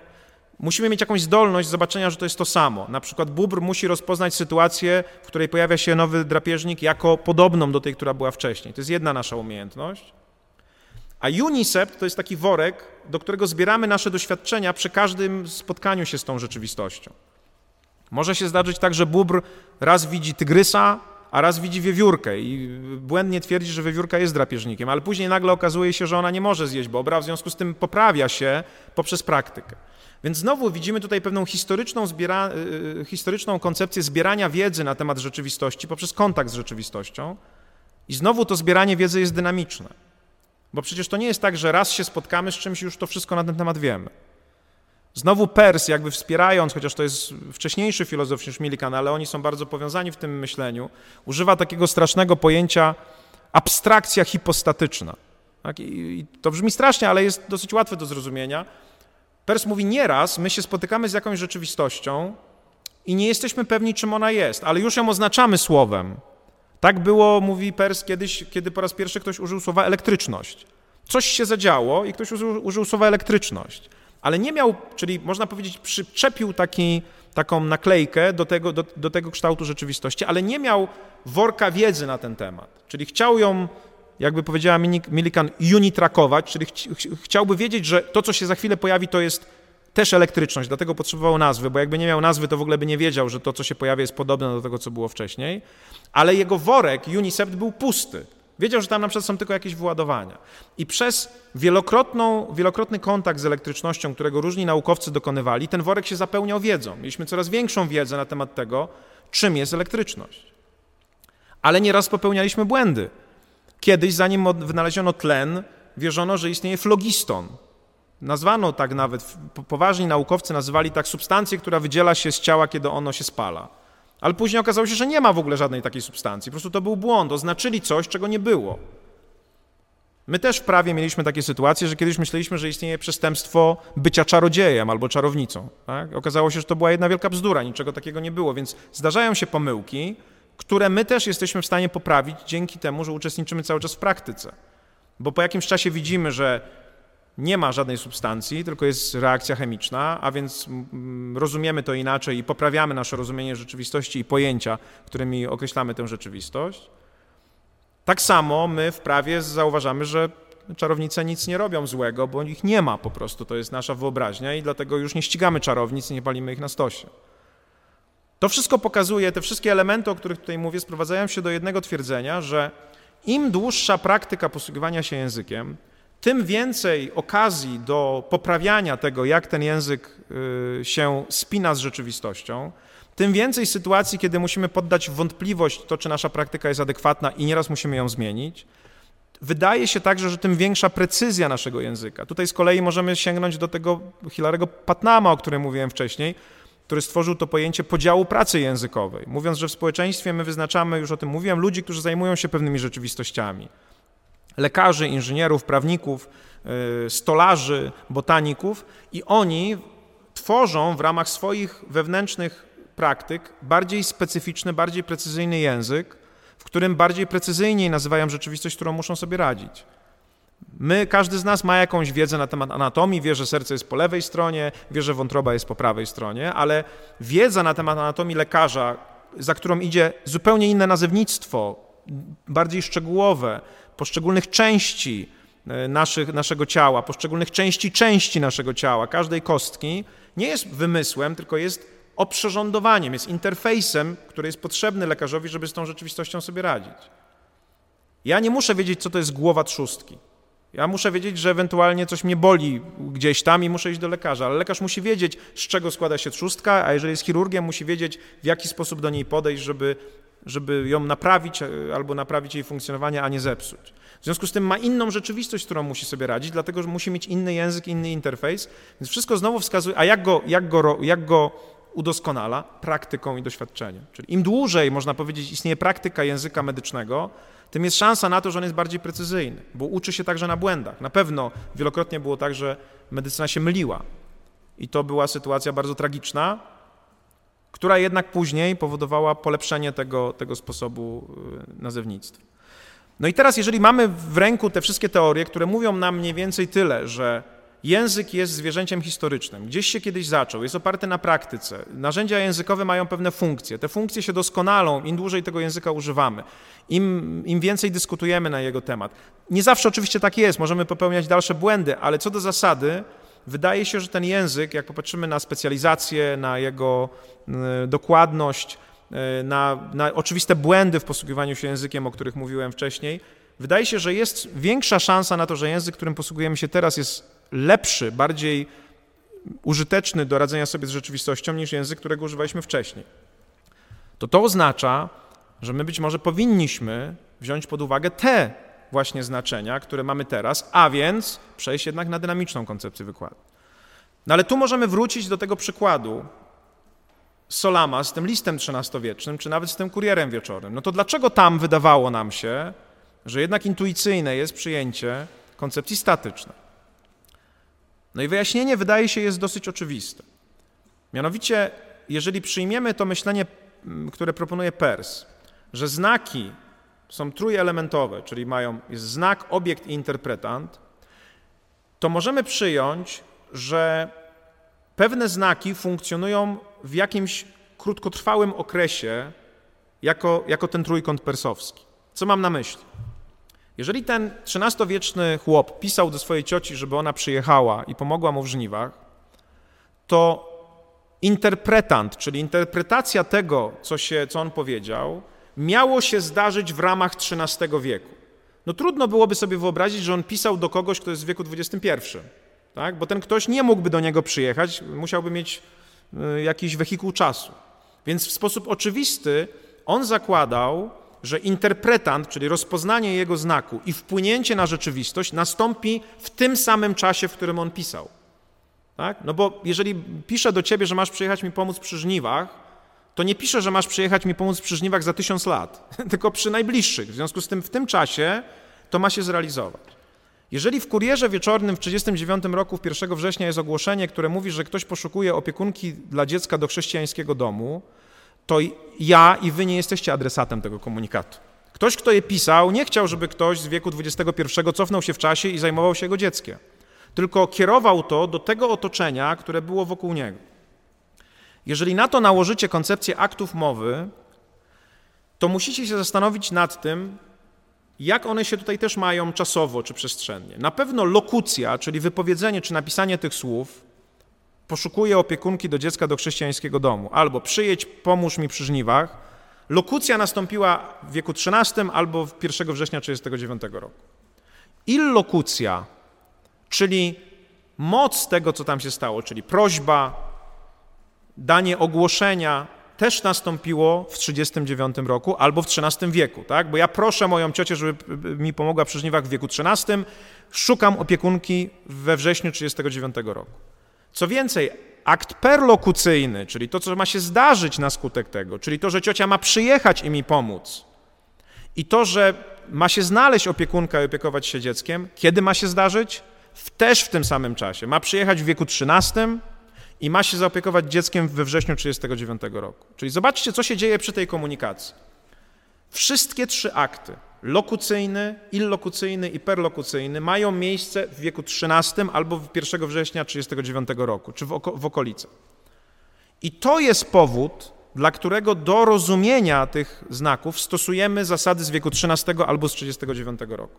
[SPEAKER 1] Musimy mieć jakąś zdolność zobaczenia, że to jest to samo. Na przykład bubr musi rozpoznać sytuację, w której pojawia się nowy drapieżnik, jako podobną do tej, która była wcześniej. To jest jedna nasza umiejętność. A UNICEF to jest taki worek, do którego zbieramy nasze doświadczenia przy każdym spotkaniu się z tą rzeczywistością. Może się zdarzyć tak, że bubr raz widzi tygrysa, a raz widzi wiewiórkę i błędnie twierdzi, że wiewiórka jest drapieżnikiem, ale później nagle okazuje się, że ona nie może zjeść bobra, w związku z tym poprawia się poprzez praktykę. Więc znowu widzimy tutaj pewną historyczną, zbiera, y, y, historyczną koncepcję zbierania wiedzy na temat rzeczywistości poprzez kontakt z rzeczywistością i znowu to zbieranie wiedzy jest dynamiczne. Bo przecież to nie jest tak, że raz się spotkamy z czymś już to wszystko na ten temat wiemy. Znowu Pers, jakby wspierając, chociaż to jest wcześniejszy filozof niż Millikan, ale oni są bardzo powiązani w tym myśleniu, używa takiego strasznego pojęcia abstrakcja hipostatyczna. Tak? I to brzmi strasznie, ale jest dosyć łatwe do zrozumienia. Pers mówi nieraz, my się spotykamy z jakąś rzeczywistością i nie jesteśmy pewni, czym ona jest, ale już ją oznaczamy słowem. Tak było, mówi Pers, kiedyś, kiedy po raz pierwszy ktoś użył słowa elektryczność. Coś się zadziało i ktoś użył, użył słowa elektryczność ale nie miał, czyli można powiedzieć, przyczepił taki, taką naklejkę do tego, do, do tego kształtu rzeczywistości, ale nie miał worka wiedzy na ten temat. Czyli chciał ją, jakby powiedziała Millikan, unitrakować, czyli ch chciałby wiedzieć, że to, co się za chwilę pojawi, to jest też elektryczność, dlatego potrzebował nazwy, bo jakby nie miał nazwy, to w ogóle by nie wiedział, że to, co się pojawia, jest podobne do tego, co było wcześniej. Ale jego worek, Unicept, był pusty. Wiedział, że tam na przykład są tylko jakieś wyładowania. I przez wielokrotną, wielokrotny kontakt z elektrycznością, którego różni naukowcy dokonywali, ten worek się zapełniał wiedzą. Mieliśmy coraz większą wiedzę na temat tego, czym jest elektryczność. Ale nieraz popełnialiśmy błędy. Kiedyś, zanim wynaleziono tlen, wierzono, że istnieje flogiston. Nazwano tak nawet, poważni naukowcy nazywali tak substancję, która wydziela się z ciała, kiedy ono się spala. Ale później okazało się, że nie ma w ogóle żadnej takiej substancji. Po prostu to był błąd. Oznaczyli coś, czego nie było. My też w prawie mieliśmy takie sytuacje, że kiedyś myśleliśmy, że istnieje przestępstwo bycia czarodziejem albo czarownicą. Tak? Okazało się, że to była jedna wielka bzdura, niczego takiego nie było, więc zdarzają się pomyłki, które my też jesteśmy w stanie poprawić dzięki temu, że uczestniczymy cały czas w praktyce. Bo po jakimś czasie widzimy, że nie ma żadnej substancji, tylko jest reakcja chemiczna, a więc mm, rozumiemy to inaczej i poprawiamy nasze rozumienie rzeczywistości i pojęcia, którymi określamy tę rzeczywistość. Tak samo my w prawie zauważamy, że czarownice nic nie robią złego, bo ich nie ma po prostu, to jest nasza wyobraźnia i dlatego już nie ścigamy czarownic nie palimy ich na stosie. To wszystko pokazuje, te wszystkie elementy, o których tutaj mówię, sprowadzają się do jednego twierdzenia, że im dłuższa praktyka posługiwania się językiem, tym więcej okazji do poprawiania tego, jak ten język y, się spina z rzeczywistością, tym więcej sytuacji, kiedy musimy poddać wątpliwość to, czy nasza praktyka jest adekwatna i nieraz musimy ją zmienić. Wydaje się także, że tym większa precyzja naszego języka. Tutaj z kolei możemy sięgnąć do tego Hilarego Patnama, o którym mówiłem wcześniej, który stworzył to pojęcie podziału pracy językowej, mówiąc, że w społeczeństwie my wyznaczamy, już o tym mówiłem, ludzi, którzy zajmują się pewnymi rzeczywistościami lekarzy, inżynierów, prawników, y, stolarzy, botaników i oni tworzą w ramach swoich wewnętrznych praktyk bardziej specyficzny, bardziej precyzyjny język, w którym bardziej precyzyjniej nazywają rzeczywistość, którą muszą sobie radzić. My, każdy z nas ma jakąś wiedzę na temat anatomii, wie, że serce jest po lewej stronie, wie, że wątroba jest po prawej stronie, ale wiedza na temat anatomii lekarza, za którą idzie zupełnie inne nazewnictwo, bardziej szczegółowe, poszczególnych części e, naszych, naszego ciała, poszczególnych części części naszego ciała, każdej kostki, nie jest wymysłem, tylko jest oprzyrządowaniem, jest interfejsem, który jest potrzebny lekarzowi, żeby z tą rzeczywistością sobie radzić. Ja nie muszę wiedzieć, co to jest głowa trzustki. Ja muszę wiedzieć, że ewentualnie coś mnie boli gdzieś tam i muszę iść do lekarza, ale lekarz musi wiedzieć, z czego składa się trzustka, a jeżeli jest chirurgiem, musi wiedzieć, w jaki sposób do niej podejść, żeby żeby ją naprawić e, albo naprawić jej funkcjonowanie, a nie zepsuć. W związku z tym ma inną rzeczywistość, z którą musi sobie radzić, dlatego że musi mieć inny język, inny interfejs, więc wszystko znowu wskazuje, a jak go, jak go, jak go udoskonala praktyką i doświadczeniem. Czyli im dłużej, można powiedzieć, istnieje praktyka języka medycznego, tym jest szansa na to, że on jest bardziej precyzyjny, bo uczy się także na błędach. Na pewno wielokrotnie było tak, że medycyna się myliła i to była sytuacja bardzo tragiczna, która jednak później powodowała polepszenie tego, tego sposobu y, nazewnictwa. No i teraz, jeżeli mamy w ręku te wszystkie teorie, które mówią nam mniej więcej tyle, że język jest zwierzęciem historycznym, gdzieś się kiedyś zaczął, jest oparty na praktyce, narzędzia językowe mają pewne funkcje, te funkcje się doskonalą, im dłużej tego języka używamy, im, im więcej dyskutujemy na jego temat. Nie zawsze oczywiście tak jest, możemy popełniać dalsze błędy, ale co do zasady, wydaje się, że ten język, jak popatrzymy na specjalizację, na jego y, dokładność, y, na, na oczywiste błędy w posługiwaniu się językiem, o których mówiłem wcześniej, wydaje się, że jest większa szansa na to, że język, którym posługujemy się teraz, jest lepszy, bardziej użyteczny do radzenia sobie z rzeczywistością niż język, którego używaliśmy wcześniej. To to oznacza, że my być może powinniśmy wziąć pod uwagę te właśnie znaczenia, które mamy teraz, a więc przejść jednak na dynamiczną koncepcję wykładu. No ale tu możemy wrócić do tego przykładu Solama z tym listem XIII-wiecznym, czy nawet z tym kurierem wieczornym. No to dlaczego tam wydawało nam się, że jednak intuicyjne jest przyjęcie koncepcji statycznej? No i wyjaśnienie wydaje się jest dosyć oczywiste. Mianowicie, jeżeli przyjmiemy to myślenie, które proponuje Pers, że znaki są trójelementowe, czyli mają jest znak, obiekt i interpretant, to możemy przyjąć, że pewne znaki funkcjonują w jakimś krótkotrwałym okresie jako, jako ten trójkąt persowski. Co mam na myśli? Jeżeli ten XIII-wieczny chłop pisał do swojej cioci, żeby ona przyjechała i pomogła mu w żniwach, to interpretant, czyli interpretacja tego, co, się, co on powiedział, miało się zdarzyć w ramach XIII wieku. No trudno byłoby sobie wyobrazić, że on pisał do kogoś, kto jest w wieku XXI, tak? bo ten ktoś nie mógłby do niego przyjechać, musiałby mieć y, jakiś wehikuł czasu. Więc w sposób oczywisty on zakładał, że interpretant, czyli rozpoznanie jego znaku i wpłynięcie na rzeczywistość nastąpi w tym samym czasie, w którym on pisał. Tak? No bo jeżeli piszę do ciebie, że masz przyjechać mi pomóc przy żniwach, to nie piszę, że masz przyjechać mi pomóc przy żniwach za tysiąc lat, [laughs] tylko przy najbliższych. W związku z tym w tym czasie to ma się zrealizować. Jeżeli w kurierze wieczornym w 1939 roku, w 1 września jest ogłoszenie, które mówi, że ktoś poszukuje opiekunki dla dziecka do chrześcijańskiego domu, to ja i wy nie jesteście adresatem tego komunikatu. Ktoś, kto je pisał, nie chciał, żeby ktoś z wieku XXI cofnął się w czasie i zajmował się jego dzieckiem, tylko kierował to do tego otoczenia, które było wokół niego. Jeżeli na to nałożycie koncepcję aktów mowy, to musicie się zastanowić nad tym, jak one się tutaj też mają czasowo czy przestrzennie. Na pewno lokucja, czyli wypowiedzenie czy napisanie tych słów, poszukuje opiekunki do dziecka do chrześcijańskiego domu, albo przyjedź, pomóż mi przy żniwach. Lokucja nastąpiła w wieku XIII albo 1 września 1939 roku. Illokucja, czyli moc tego, co tam się stało, czyli prośba, danie ogłoszenia, też nastąpiło w 1939 roku albo w XIII wieku, tak? Bo ja proszę moją ciocię, żeby mi pomogła przy żniwach w wieku XIII, szukam opiekunki we wrześniu 1939 roku. Co więcej, akt perlokucyjny, czyli to, co ma się zdarzyć na skutek tego, czyli to, że ciocia ma przyjechać i mi pomóc, i to, że ma się znaleźć opiekunka i opiekować się dzieckiem, kiedy ma się zdarzyć? W, też w tym samym czasie. Ma przyjechać w wieku 13 i ma się zaopiekować dzieckiem we wrześniu 1939 roku. Czyli zobaczcie, co się dzieje przy tej komunikacji. Wszystkie trzy akty lokucyjny, illokucyjny i perlokucyjny mają miejsce w wieku XIII albo 1 września 1939 roku, czy w, oko w okolicach. I to jest powód, dla którego do rozumienia tych znaków stosujemy zasady z wieku XIII albo z 1939 roku.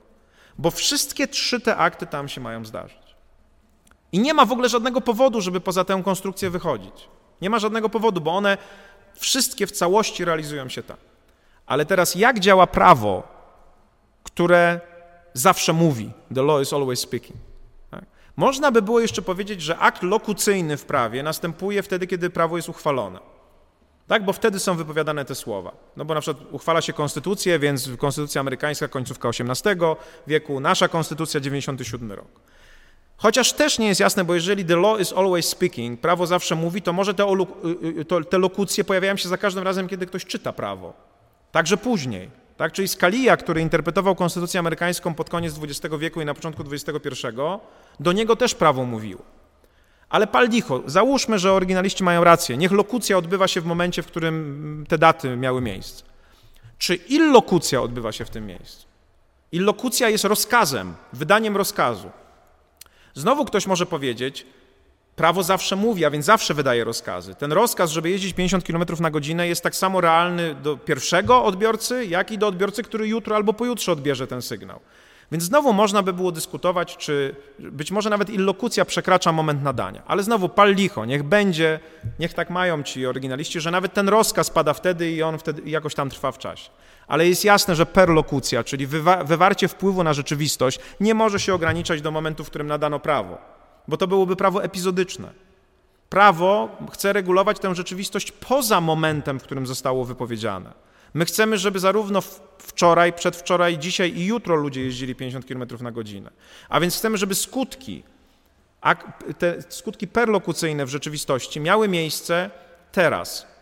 [SPEAKER 1] Bo wszystkie trzy te akty tam się mają zdarzyć. I nie ma w ogóle żadnego powodu, żeby poza tę konstrukcję wychodzić. Nie ma żadnego powodu, bo one wszystkie w całości realizują się tam. Ale teraz jak działa prawo które zawsze mówi: The law is always speaking. Tak? Można by było jeszcze powiedzieć, że akt lokucyjny w prawie następuje wtedy, kiedy prawo jest uchwalone. Tak, bo wtedy są wypowiadane te słowa. No bo na przykład uchwala się konstytucję, więc konstytucja amerykańska końcówka XVIII wieku, nasza konstytucja 97 rok. Chociaż też nie jest jasne, bo jeżeli the law is always speaking, prawo zawsze mówi, to może te, y, y, te lokucje pojawiają się za każdym razem, kiedy ktoś czyta prawo. Także później. Tak? Czyli Scalia, który interpretował konstytucję amerykańską pod koniec XX wieku i na początku XXI, do niego też prawo mówiło. Ale pal licho, załóżmy, że oryginaliści mają rację. Niech lokucja odbywa się w momencie, w którym te daty miały miejsce. Czy illokucja odbywa się w tym miejscu? Illokucja jest rozkazem, wydaniem rozkazu. Znowu ktoś może powiedzieć, prawo zawsze mówi, a więc zawsze wydaje rozkazy. Ten rozkaz, żeby jeździć 50 km na godzinę jest tak samo realny do pierwszego odbiorcy, jak i do odbiorcy, który jutro albo pojutrze odbierze ten sygnał. Więc znowu można by było dyskutować, czy być może nawet illokucja przekracza moment nadania. Ale znowu pal licho, niech będzie, niech tak mają ci oryginaliści, że nawet ten rozkaz pada wtedy i on wtedy jakoś tam trwa w czasie. Ale jest jasne, że perlokucja, czyli wywa wywarcie wpływu na rzeczywistość, nie może się ograniczać do momentu, w którym nadano prawo, bo to byłoby prawo epizodyczne. Prawo chce regulować tę rzeczywistość poza momentem, w którym zostało wypowiedziane. My chcemy, żeby zarówno wczoraj, przedwczoraj, dzisiaj i jutro ludzie jeździli 50 km na godzinę. A więc chcemy, żeby skutki, te skutki perlokucyjne w rzeczywistości miały miejsce teraz.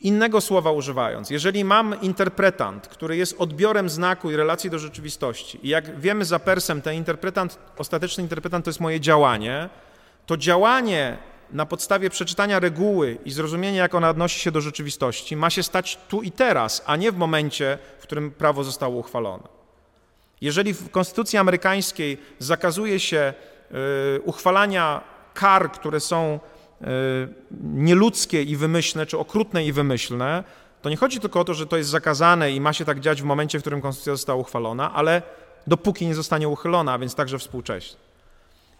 [SPEAKER 1] Innego słowa używając, jeżeli mam interpretant, który jest odbiorem znaku i relacji do rzeczywistości, i jak wiemy za Persem, ten interpretant, ostateczny interpretant to jest moje działanie, to działanie na podstawie przeczytania reguły i zrozumienia, jak ona odnosi się do rzeczywistości, ma się stać tu i teraz, a nie w momencie, w którym prawo zostało uchwalone. Jeżeli w Konstytucji amerykańskiej zakazuje się y, uchwalania kar, które są nieludzkie i wymyślne, czy okrutne i wymyślne, to nie chodzi tylko o to, że to jest zakazane i ma się tak dziać w momencie, w którym konstytucja została uchwalona, ale dopóki nie zostanie uchylona, a więc także współcześnie.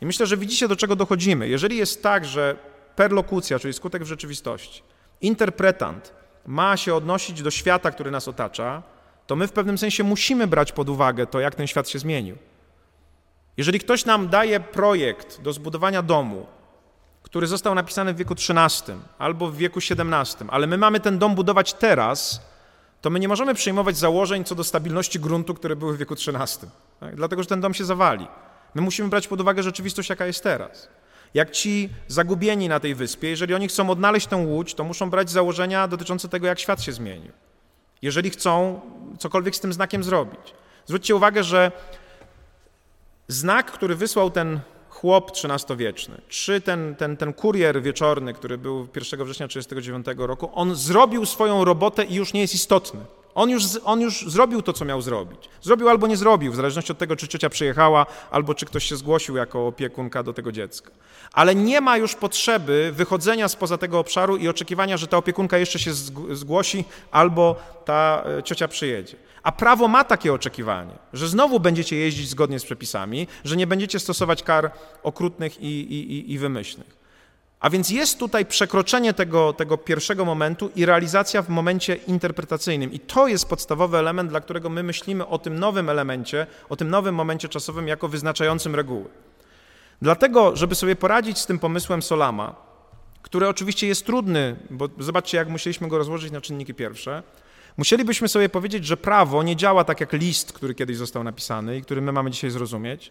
[SPEAKER 1] I myślę, że widzicie, do czego dochodzimy. Jeżeli jest tak, że perlokucja, czyli skutek w rzeczywistości, interpretant ma się odnosić do świata, który nas otacza, to my w pewnym sensie musimy brać pod uwagę to, jak ten świat się zmienił. Jeżeli ktoś nam daje projekt do zbudowania domu, który został napisany w wieku XIII albo w wieku XVII, ale my mamy ten dom budować teraz, to my nie możemy przyjmować założeń co do stabilności gruntu, które były w wieku XIII, tak? dlatego że ten dom się zawali. My musimy brać pod uwagę rzeczywistość, jaka jest teraz. Jak ci zagubieni na tej wyspie, jeżeli oni chcą odnaleźć tę łódź, to muszą brać założenia dotyczące tego, jak świat się zmienił. Jeżeli chcą cokolwiek z tym znakiem zrobić. Zwróćcie uwagę, że znak, który wysłał ten chłop XIII-wieczny, czy ten, ten, ten kurier wieczorny, który był 1 września 1939 roku, on zrobił swoją robotę i już nie jest istotny. On już, on już zrobił to, co miał zrobić. Zrobił albo nie zrobił, w zależności od tego, czy ciocia przyjechała, albo czy ktoś się zgłosił jako opiekunka do tego dziecka. Ale nie ma już potrzeby wychodzenia spoza tego obszaru i oczekiwania, że ta opiekunka jeszcze się zgłosi, albo ta e, ciocia przyjedzie. A prawo ma takie oczekiwanie, że znowu będziecie jeździć zgodnie z przepisami, że nie będziecie stosować kar okrutnych i, i, i wymyślnych. A więc jest tutaj przekroczenie tego, tego pierwszego momentu i realizacja w momencie interpretacyjnym. I to jest podstawowy element, dla którego my myślimy o tym nowym elemencie, o tym nowym momencie czasowym jako wyznaczającym reguły. Dlatego, żeby sobie poradzić z tym pomysłem Solama, który oczywiście jest trudny, bo zobaczcie, jak musieliśmy go rozłożyć na czynniki pierwsze, musielibyśmy sobie powiedzieć, że prawo nie działa tak jak list, który kiedyś został napisany i który my mamy dzisiaj zrozumieć,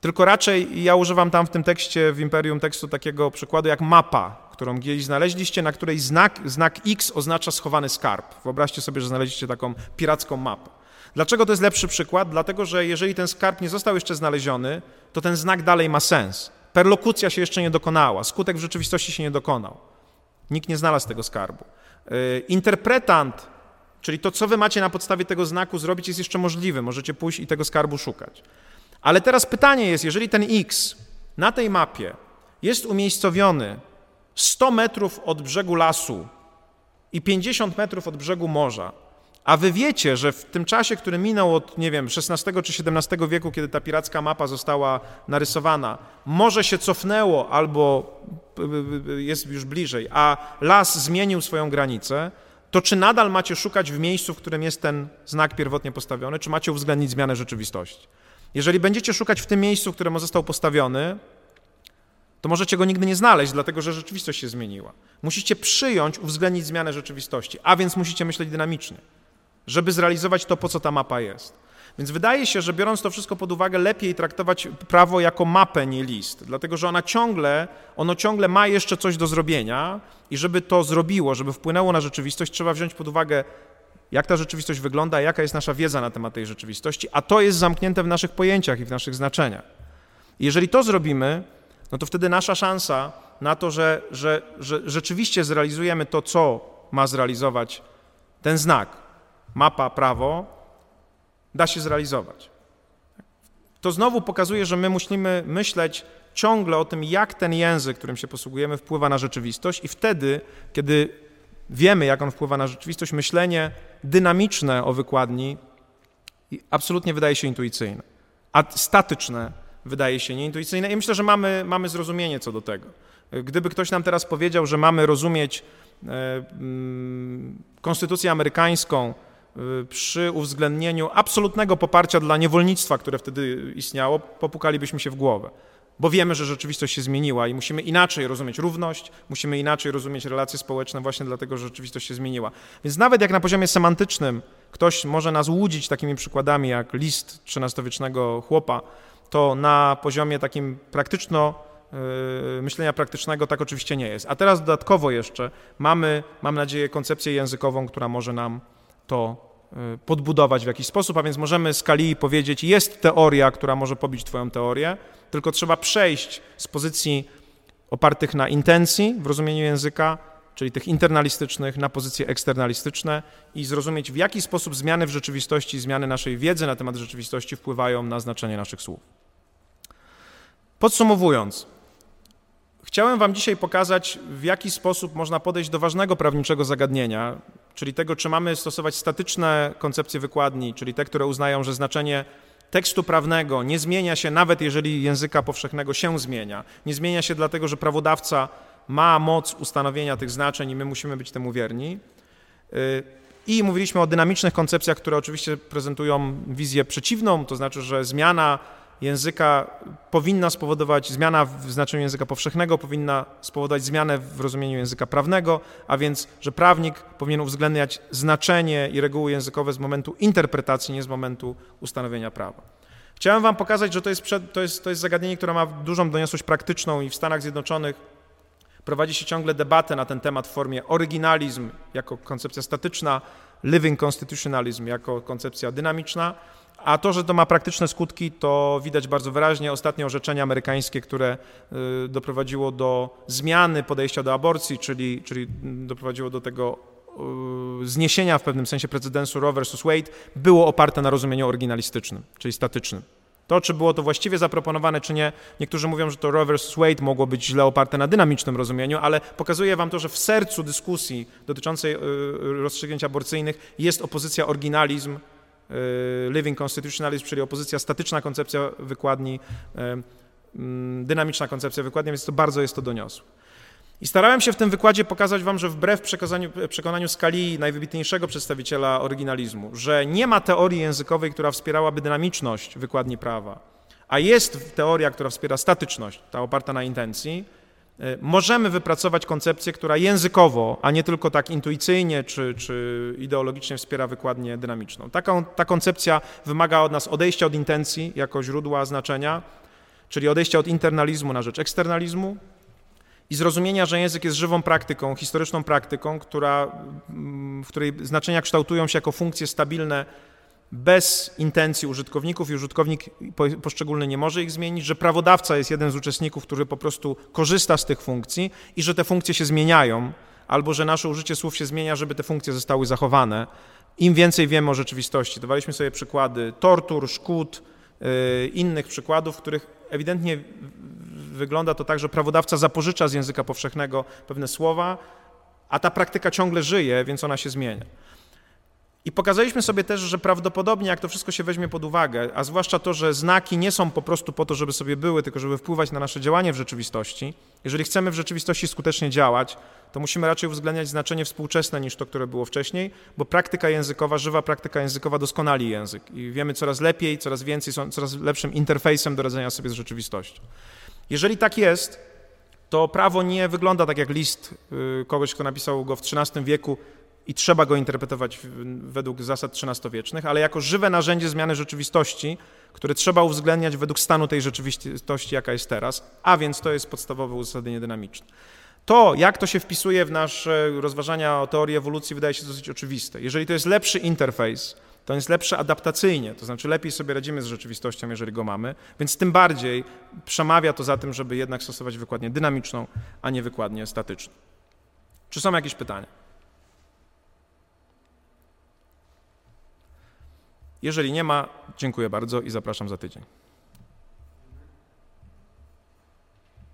[SPEAKER 1] tylko raczej ja używam tam w tym tekście, w Imperium tekstu takiego przykładu jak mapa, którą gdzieś znaleźliście, na której znak, znak X oznacza schowany skarb. Wyobraźcie sobie, że znaleźliście taką piracką mapę. Dlaczego to jest lepszy przykład? Dlatego, że jeżeli ten skarb nie został jeszcze znaleziony, to ten znak dalej ma sens. Perlokucja się jeszcze nie dokonała, skutek w rzeczywistości się nie dokonał. Nikt nie znalazł tego skarbu. Y, interpretant, czyli to, co wy macie na podstawie tego znaku zrobić, jest jeszcze możliwe. Możecie pójść i tego skarbu szukać. Ale teraz pytanie jest, jeżeli ten X na tej mapie jest umiejscowiony 100 metrów od brzegu lasu i 50 metrów od brzegu morza, a wy wiecie, że w tym czasie, który minął od, nie wiem, XVI czy XVII wieku, kiedy ta piracka mapa została narysowana, morze się cofnęło albo jest już bliżej, a las zmienił swoją granicę, to czy nadal macie szukać w miejscu, w którym jest ten znak pierwotnie postawiony, czy macie uwzględnić zmianę rzeczywistości? Jeżeli będziecie szukać w tym miejscu, w którym został postawiony, to możecie go nigdy nie znaleźć, dlatego że rzeczywistość się zmieniła. Musicie przyjąć, uwzględnić zmianę rzeczywistości, a więc musicie myśleć dynamicznie, żeby zrealizować to, po co ta mapa jest. Więc wydaje się, że biorąc to wszystko pod uwagę, lepiej traktować prawo jako mapę, nie list, dlatego że ona ciągle, ono ciągle ma jeszcze coś do zrobienia i żeby to zrobiło, żeby wpłynęło na rzeczywistość, trzeba wziąć pod uwagę, jak ta rzeczywistość wygląda, jaka jest nasza wiedza na temat tej rzeczywistości, a to jest zamknięte w naszych pojęciach i w naszych znaczeniach. I jeżeli to zrobimy, no to wtedy nasza szansa na to, że, że, że rzeczywiście zrealizujemy to, co ma zrealizować ten znak, mapa, prawo, da się zrealizować. To znowu pokazuje, że my musimy myśleć ciągle o tym, jak ten język, którym się posługujemy, wpływa na rzeczywistość, i wtedy, kiedy wiemy, jak on wpływa na rzeczywistość, myślenie dynamiczne o wykładni absolutnie wydaje się intuicyjne, a statyczne wydaje się nieintuicyjne. I myślę, że mamy, mamy zrozumienie co do tego. Gdyby ktoś nam teraz powiedział, że mamy rozumieć e, mm, konstytucję amerykańską, przy uwzględnieniu absolutnego poparcia dla niewolnictwa, które wtedy istniało, popukalibyśmy się w głowę. Bo wiemy, że rzeczywistość się zmieniła i musimy inaczej rozumieć równość, musimy inaczej rozumieć relacje społeczne, właśnie dlatego, że rzeczywistość się zmieniła. Więc nawet jak na poziomie semantycznym ktoś może nas łudzić takimi przykładami jak list XIII-wiecznego chłopa, to na poziomie takim praktyczno, yy, myślenia praktycznego tak oczywiście nie jest. A teraz dodatkowo jeszcze mamy, mam nadzieję, koncepcję językową, która może nam to y, podbudować w jakiś sposób, a więc możemy z Kalii powiedzieć, jest teoria, która może pobić Twoją teorię, tylko trzeba przejść z pozycji opartych na intencji w rozumieniu języka, czyli tych internalistycznych, na pozycje eksternalistyczne i zrozumieć, w jaki sposób zmiany w rzeczywistości, zmiany naszej wiedzy na temat rzeczywistości wpływają na znaczenie naszych słów. Podsumowując, chciałem Wam dzisiaj pokazać, w jaki sposób można podejść do ważnego prawniczego zagadnienia, czyli tego, czy mamy stosować statyczne koncepcje wykładni, czyli te, które uznają, że znaczenie tekstu prawnego nie zmienia się, nawet jeżeli języka powszechnego się zmienia. Nie zmienia się dlatego, że prawodawca ma moc ustanowienia tych znaczeń i my musimy być temu wierni. Y, I mówiliśmy o dynamicznych koncepcjach, które oczywiście prezentują wizję przeciwną, to znaczy, że zmiana języka powinna spowodować, zmiana w znaczeniu języka powszechnego powinna spowodować zmianę w rozumieniu języka prawnego, a więc, że prawnik powinien uwzględniać znaczenie i reguły językowe z momentu interpretacji, nie z momentu ustanowienia prawa. Chciałem Wam pokazać, że to jest, przed, to jest, to jest zagadnienie, które ma dużą doniosłość praktyczną i w Stanach Zjednoczonych prowadzi się ciągle debatę na ten temat w formie oryginalizm jako koncepcja statyczna, living constitutionalism jako koncepcja dynamiczna. A to, że to ma praktyczne skutki, to widać bardzo wyraźnie. Ostatnie orzeczenie amerykańskie, które y, doprowadziło do zmiany podejścia do aborcji, czyli, czyli doprowadziło do tego y, zniesienia w pewnym sensie precedensu Roe vs. Wade, było oparte na rozumieniu oryginalistycznym, czyli statycznym. To, czy było to właściwie zaproponowane, czy nie, niektórzy mówią, że to Roe vs. Wade mogło być źle oparte na dynamicznym rozumieniu, ale pokazuje wam to, że w sercu dyskusji dotyczącej y, rozstrzygnięć aborcyjnych jest opozycja oryginalizm living constitutionalism, czyli opozycja statyczna koncepcja wykładni, e, mm, dynamiczna koncepcja wykładni, więc to bardzo jest to doniosłe. I starałem się w tym wykładzie pokazać wam, że wbrew przekonaniu skali najwybitniejszego przedstawiciela oryginalizmu, że nie ma teorii językowej, która wspierałaby dynamiczność wykładni prawa, a jest teoria, która wspiera statyczność, ta oparta na intencji, możemy wypracować koncepcję, która językowo, a nie tylko tak intuicyjnie czy, czy ideologicznie wspiera wykładnię dynamiczną. Taką, ta koncepcja wymaga od nas odejścia od intencji jako źródła znaczenia, czyli odejścia od internalizmu na rzecz eksternalizmu i zrozumienia, że język jest żywą praktyką, historyczną praktyką, która, w której znaczenia kształtują się jako funkcje stabilne bez intencji użytkowników i użytkownik poszczególny nie może ich zmienić, że prawodawca jest jeden z uczestników, który po prostu korzysta z tych funkcji i że te funkcje się zmieniają, albo że nasze użycie słów się zmienia, żeby te funkcje zostały zachowane. Im więcej wiemy o rzeczywistości, dawaliśmy sobie przykłady tortur, szkód, yy, innych przykładów, w których ewidentnie wygląda to tak, że prawodawca zapożycza z języka powszechnego pewne słowa, a ta praktyka ciągle żyje, więc ona się zmienia. I pokazaliśmy sobie też, że prawdopodobnie, jak to wszystko się weźmie pod uwagę, a zwłaszcza to, że znaki nie są po prostu po to, żeby sobie były, tylko żeby wpływać na nasze działanie w rzeczywistości, jeżeli chcemy w rzeczywistości skutecznie działać, to musimy raczej uwzględniać znaczenie współczesne niż to, które było wcześniej, bo praktyka językowa, żywa praktyka językowa doskonali język i wiemy coraz lepiej, coraz więcej, są coraz lepszym interfejsem do radzenia sobie z rzeczywistością. Jeżeli tak jest, to prawo nie wygląda tak jak list y, kogoś, kto napisał go w XIII wieku, i trzeba go interpretować według zasad XIII-wiecznych, ale jako żywe narzędzie zmiany rzeczywistości, które trzeba uwzględniać według stanu tej rzeczywistości, jaka jest teraz, a więc to jest podstawowe uzasadnienie dynamiczne. To, jak to się wpisuje w nasze rozważania o teorii ewolucji, wydaje się dosyć oczywiste. Jeżeli to jest lepszy interfejs, to jest lepsze adaptacyjnie, to znaczy lepiej sobie radzimy z rzeczywistością, jeżeli go mamy, więc tym bardziej przemawia to za tym, żeby jednak stosować wykładnię dynamiczną, a nie wykładnię statyczną. Czy są jakieś pytania? Jeżeli nie ma, dziękuję bardzo i zapraszam za tydzień.